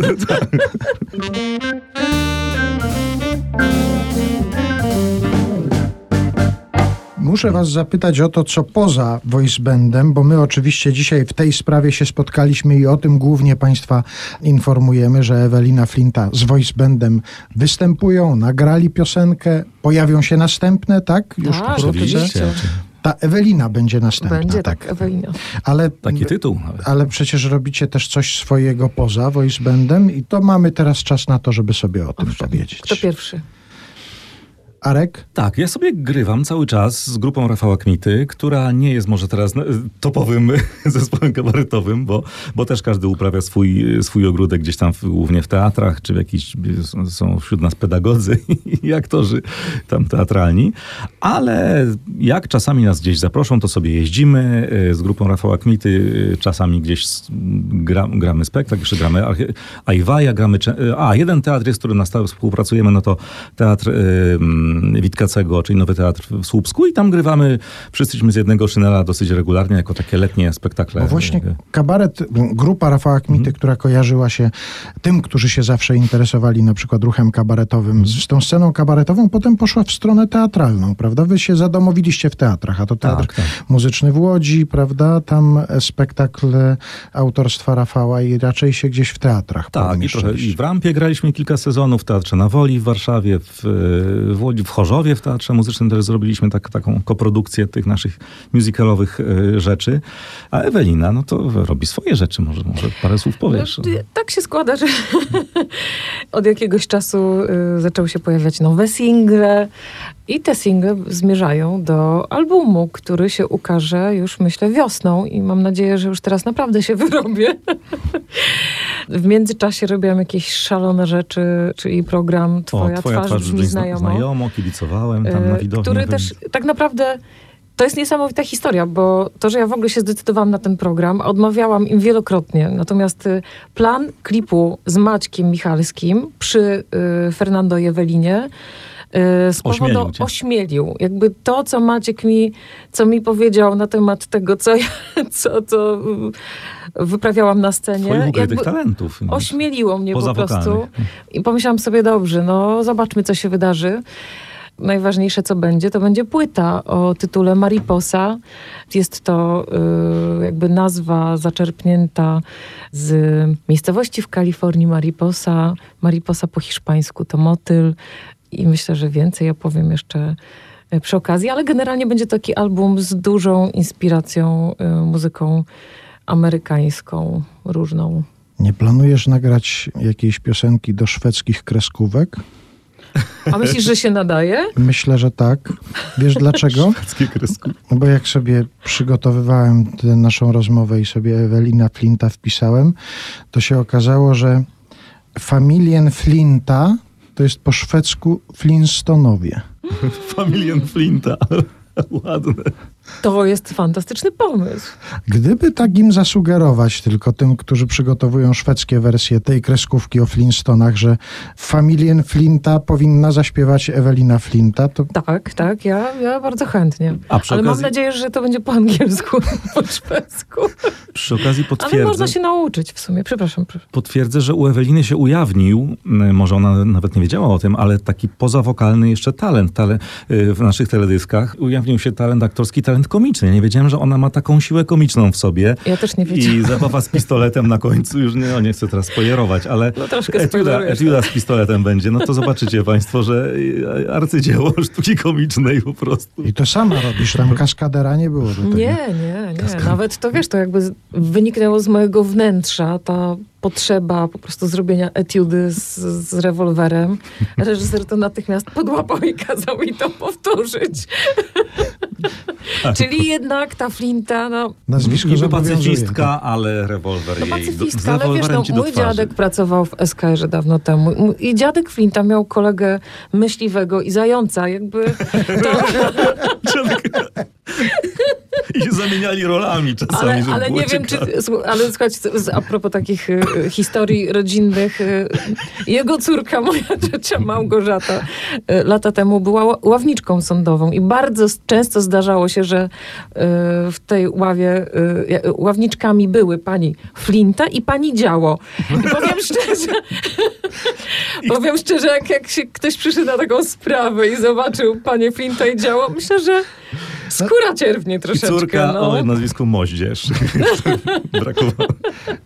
[SPEAKER 3] Muszę was zapytać o to, co poza voice bandem, bo my oczywiście dzisiaj w tej sprawie się spotkaliśmy i o tym głównie państwa informujemy, że Ewelina Flinta z voice bandem występują, nagrali piosenkę, pojawią się następne, tak? Już
[SPEAKER 1] Tak,
[SPEAKER 3] wkrótce.
[SPEAKER 1] oczywiście.
[SPEAKER 3] Ta Ewelina będzie następna,
[SPEAKER 1] Będzie
[SPEAKER 3] tak.
[SPEAKER 1] tak, Ewelina.
[SPEAKER 3] Ale
[SPEAKER 4] Taki tytuł nawet.
[SPEAKER 3] ale przecież robicie też coś swojego poza voice bandem i to mamy teraz czas na to, żeby sobie o tym powiedzieć.
[SPEAKER 1] Kto pierwszy?
[SPEAKER 3] Arek?
[SPEAKER 4] Tak, ja sobie grywam cały czas z grupą Rafała Kmity, która nie jest może teraz no, topowym zespołem kabaretowym, bo, bo też każdy uprawia swój, swój ogródek gdzieś tam w, głównie w teatrach, czy w jakiś, są- są wśród nas pedagodzy i aktorzy tam teatralni. Ale jak czasami nas gdzieś zaproszą, to sobie jeździmy z grupą Rafała Kmity, czasami gdzieś gra, gramy spektakl, jeszcze gramy Ajwaja, gramy... A, jeden teatr jest, z którym na stałe współpracujemy, no to Teatr y, mm, Witkacego, czyli Nowy Teatr w Słupsku i tam grywamy wszyscyśmy z jednego szynela dosyć regularnie, jako takie letnie spektakle.
[SPEAKER 3] Bo właśnie kabaret, grupa Rafała Kmity, która kojarzyła się tym, którzy się zawsze interesowali na przykład ruchem kabaretowym, z, tą sceną kabaretową, potem poszła w stronę teatralną, prawda? Wy się zadomowiliście w teatrach, a to teatr
[SPEAKER 4] Tak, tak.
[SPEAKER 3] muzyczny w Łodzi, prawda? Tam e, spektakl autorstwa Rafała i raczej się gdzieś w teatrach
[SPEAKER 4] Tak, i, trochę, i w Rampie graliśmy kilka sezonów, w Teatrze na Woli w Warszawie, w, w Łodzi w Chorzowie, w Teatrze Muzycznym też zrobiliśmy tak, taką koprodukcję tych naszych musicalowych e, rzeczy. A Ewelina, no to robi swoje rzeczy. Może, może parę słów powiesz.
[SPEAKER 1] No, tak się składa, że od jakiegoś czasu y, zaczęły się pojawiać nowe single i te single zmierzają do albumu, który się ukaże już myślę wiosną i mam nadzieję, że już teraz naprawdę się wyrobię. w międzyczasie robiłam jakieś szalone rzeczy, czyli program Twoja,
[SPEAKER 4] o, twoja
[SPEAKER 1] twarz, brzmi znajomo.
[SPEAKER 4] znajomo, kibicowałem tam na
[SPEAKER 1] y,
[SPEAKER 4] widowni.
[SPEAKER 1] Który też tak naprawdę to jest niesamowita historia, bo to, że ja w ogóle się zdecydowałam na ten program, odmawiałam im wielokrotnie. Natomiast y, plan klipu z Maćkiem Michalskim przy y, Fernando Jewelinie spowodował,
[SPEAKER 4] Ośmielił cię.
[SPEAKER 1] ośmielił. Jakby to, co Maciek mi, co mi powiedział na temat tego, co ja, co, co y, wyprawiałam na scenie.
[SPEAKER 4] Twoich
[SPEAKER 1] jakby
[SPEAKER 4] talentów.
[SPEAKER 1] Ośmieliło mnie po
[SPEAKER 4] Poza
[SPEAKER 1] prostu.
[SPEAKER 4] wokalnych.
[SPEAKER 1] I pomyślałam sobie, dobrze, no zobaczmy, co się wydarzy. Najważniejsze, co będzie, to będzie płyta o tytule Mariposa. Jest to y, jakby nazwa zaczerpnięta z miejscowości w Kalifornii Mariposa. Mariposa po hiszpańsku to motyl. I myślę, że więcej opowiem jeszcze y, przy okazji, ale generalnie będzie taki album z dużą inspiracją y, muzyką amerykańską, różną.
[SPEAKER 3] Nie planujesz nagrać jakiejś piosenki do szwedzkich kreskówek?
[SPEAKER 1] A myślisz, że się nadaje?
[SPEAKER 3] Myślę, że tak. Wiesz dlaczego? No bo jak sobie przygotowywałem tę naszą rozmowę i sobie Ewelina Flinta wpisałem, to się okazało, że familien Flinta to jest po szwedzku Flintstonowie.
[SPEAKER 4] Familien Flinta. Ładne.
[SPEAKER 1] To jest fantastyczny pomysł.
[SPEAKER 3] Gdyby tak im zasugerować tylko tym, którzy przygotowują szwedzkie wersje tej kreskówki o Flintstonach, że familien Flinta powinna zaśpiewać Ewelina Flinta, to
[SPEAKER 1] Tak, tak, ja, ja bardzo chętnie. Ale mam
[SPEAKER 4] okazji-
[SPEAKER 1] nadzieję, że to będzie po angielsku, po szwedzku.
[SPEAKER 4] Przy okazji
[SPEAKER 1] Ale
[SPEAKER 4] potwierdzę.
[SPEAKER 1] można się nauczyć w sumie, przepraszam.
[SPEAKER 4] Potwierdzę, że u Eweliny się ujawnił, może ona nawet nie wiedziała o tym, ale taki pozawokalny jeszcze talent tale, y, w naszych teledyskach. Ujawnił się talent aktorski, talent komiczny. Ja nie wiedziałem, że ona ma taką siłę komiczną w sobie.
[SPEAKER 1] Ja też nie wiedziałam.
[SPEAKER 4] I zabawa z pistoletem na końcu, już nie, no nie chcę teraz spoilerować, ale
[SPEAKER 1] No troszkę
[SPEAKER 4] etiuda, etiuda z pistoletem będzie. No to zobaczycie państwo, że y, arcydzieło sztuki komicznej po prostu.
[SPEAKER 3] i to sama robisz, tam kaskadera nie było do tego.
[SPEAKER 1] Nie, nie, nie. Nawet to wiesz, to jakby wyniknęło z mojego wnętrza ta potrzeba po prostu zrobienia etiudy z, z rewolwerem. Reżyser to natychmiast podłapał i kazał mi to powtórzyć. Czyli jednak ta flinta, no,
[SPEAKER 3] Nazwisko
[SPEAKER 4] Niby pacyfistka, ale rewolwer
[SPEAKER 1] no
[SPEAKER 4] jej. do-
[SPEAKER 1] pacyfistka, ale wiesz, no,
[SPEAKER 4] ci do
[SPEAKER 1] mój dziadek pracował w SKR-ze dawno temu i dziadek Flinta miał kolegę myśliwego i zająca, jakby to...
[SPEAKER 4] I się zamieniali rolami czasami,
[SPEAKER 1] Ale,
[SPEAKER 4] żeby
[SPEAKER 1] ale nie wiem, czy.
[SPEAKER 4] ciekawe.
[SPEAKER 1] Ale słuchajcie, a propos takich y, y, historii rodzinnych, y, jego córka, moja ciocia Małgorzata, lata temu była ła- ławniczką sądową i bardzo często zdarzało się, że w tej ławie ławniczkami były pani Flinta i pani Działo. I powiem szczerze, powiem szczerze, jak, jak się ktoś przyszedł na taką sprawę i zobaczył panie Flinta i Działo, myślę, że skóra cierwnie
[SPEAKER 4] I
[SPEAKER 1] troszeczkę.
[SPEAKER 4] córka
[SPEAKER 1] no.
[SPEAKER 4] o nazwisku Moździerz. Brakowało.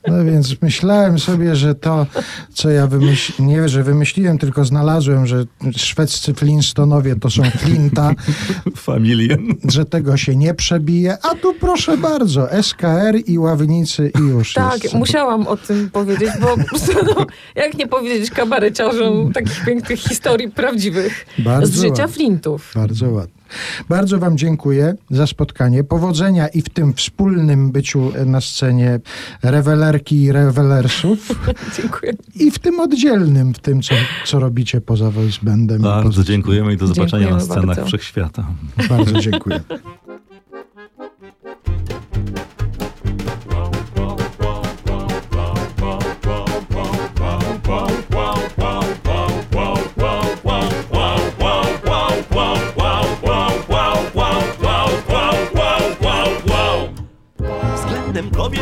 [SPEAKER 3] No więc myślałem sobie, że to, co ja wymyśliłem, nie, że wymyśliłem, tylko znalazłem, że szwedzcy Flintstonowie to są Flinta,
[SPEAKER 4] Familien.
[SPEAKER 3] że tego się nie przebije, a tu proszę bardzo, SKR i ławnicy i już
[SPEAKER 1] Tak,
[SPEAKER 3] jest.
[SPEAKER 1] musiałam o tym powiedzieć, bo po prostu, no, jak nie powiedzieć kabareciarzom takich pięknych historii prawdziwych
[SPEAKER 3] Bardzo
[SPEAKER 1] z życia
[SPEAKER 3] ładnie.
[SPEAKER 1] flintów.
[SPEAKER 3] Bardzo ładnie. Bardzo Wam dziękuję za spotkanie. Powodzenia i w tym wspólnym byciu na scenie rewelerki i rewelersów
[SPEAKER 1] Dziękuję.
[SPEAKER 3] i w tym oddzielnym, w tym, co, co robicie poza voice bandem.
[SPEAKER 4] Bardzo dziękujemy i do zobaczenia na
[SPEAKER 1] Dziękujemy
[SPEAKER 4] scenach
[SPEAKER 1] bardzo.
[SPEAKER 4] wszechświata.
[SPEAKER 3] Bardzo dziękuję.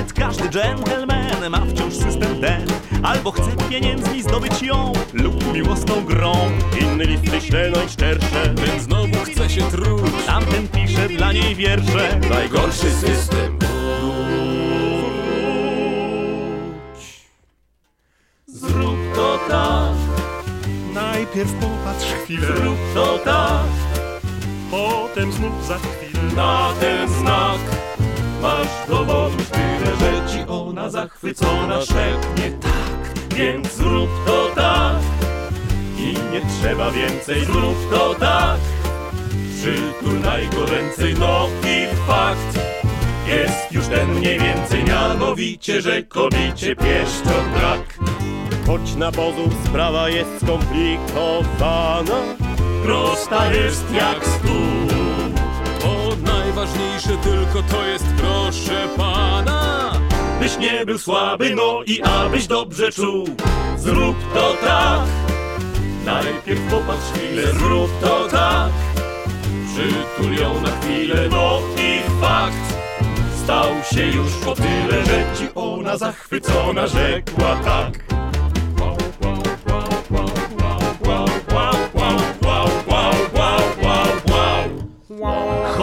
[SPEAKER 9] kobiet każdy dżentelmen ma wciąż system ten Albo chce pieniędzmi zdobyć ją lub miłosną grą.
[SPEAKER 7] Inny listy śle najszczersze
[SPEAKER 8] Ten znowu chce się truć.
[SPEAKER 9] Tamten pisze dla niej wiersze.
[SPEAKER 7] Najgorszy system. Zrób to tak.
[SPEAKER 9] Najpierw popatrz chwilę,
[SPEAKER 7] Zrób to tak,
[SPEAKER 9] potem znów za chwilę.
[SPEAKER 7] na ten znak Masz dowodów ci ona zachwycona szepnie tak Więc zrób to tak. I nie trzeba więcej Zrób to tak, przytulaj go ręcej No i fakt. Jest już ten mniej więcej Mianowicie, że kobicie pieszczot brak.
[SPEAKER 6] Choć na pozór sprawa jest skomplikowana
[SPEAKER 7] Prosta jest jak stół.
[SPEAKER 8] Bo najważniejsze tylko to jest proszę pana
[SPEAKER 7] Byś nie był słaby, no i abyś dobrze czuł. Zrób to tak. Najpierw popatrz chwilę, zrób to tak. Przytul ją na chwilę, no i fakt. Stał się już o tyle, że ci ona zachwycona rzekła tak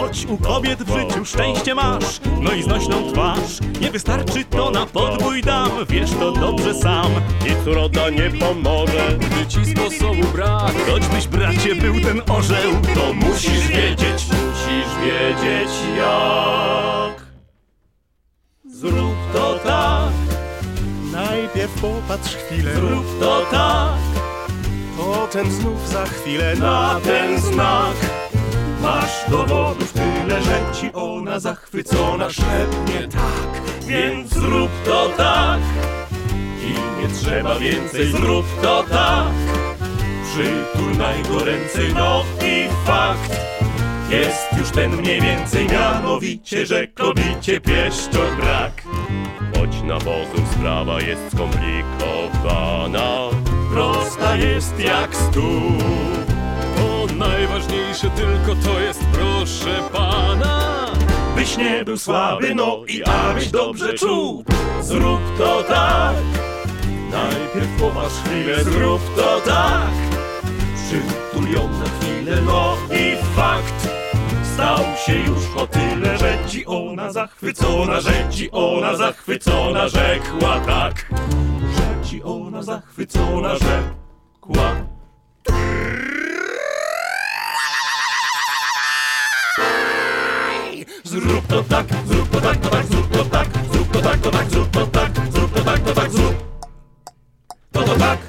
[SPEAKER 9] Choć u kobiet w życiu szczęście masz, no i znośną twarz, nie wystarczy to na podbój dam, wiesz to dobrze sam.
[SPEAKER 6] Nic uroda nie pomoże.
[SPEAKER 8] Gdy ci sposobu brak.
[SPEAKER 9] Choćbyś bracie był ten orzeł,
[SPEAKER 7] To musisz wiedzieć, musisz wiedzieć jak. Zrób to tak,
[SPEAKER 9] najpierw popatrz chwilę,
[SPEAKER 7] zrób to tak.
[SPEAKER 9] Potem znów za chwilę.
[SPEAKER 7] Na ten znak Masz dowodów tyle, że ci ona zachwycona szepnie tak Więc zrób to tak. I nie trzeba więcej, zrób to tak. Przytulnaj go ręcej, no i fakt. Jest już ten mniej więcej mianowicie, że kobicie pieszczot brak.
[SPEAKER 6] Choć na pozór sprawa jest skomplikowana
[SPEAKER 7] Prosta jest jak stół
[SPEAKER 8] najważniejsze tylko to jest proszę pana
[SPEAKER 7] Byś nie był słaby, no i abyś dobrze czuł. Zrób to tak. Najpierw popatrz chwilę, zrób to tak. Przytul ją chwilę, no i fakt. Stał się już o tyle, że ci ona zachwycona Że ci ona zachwycona rzekła tak. Że ci ona zachwycona rzekła Zrób to tak, zrób to tak, to tak, zrób
[SPEAKER 9] to tak Zrób to tak, to tak, zrób to tak Zrób to tak, to tak, zrób To tak.
[SPEAKER 7] to tak.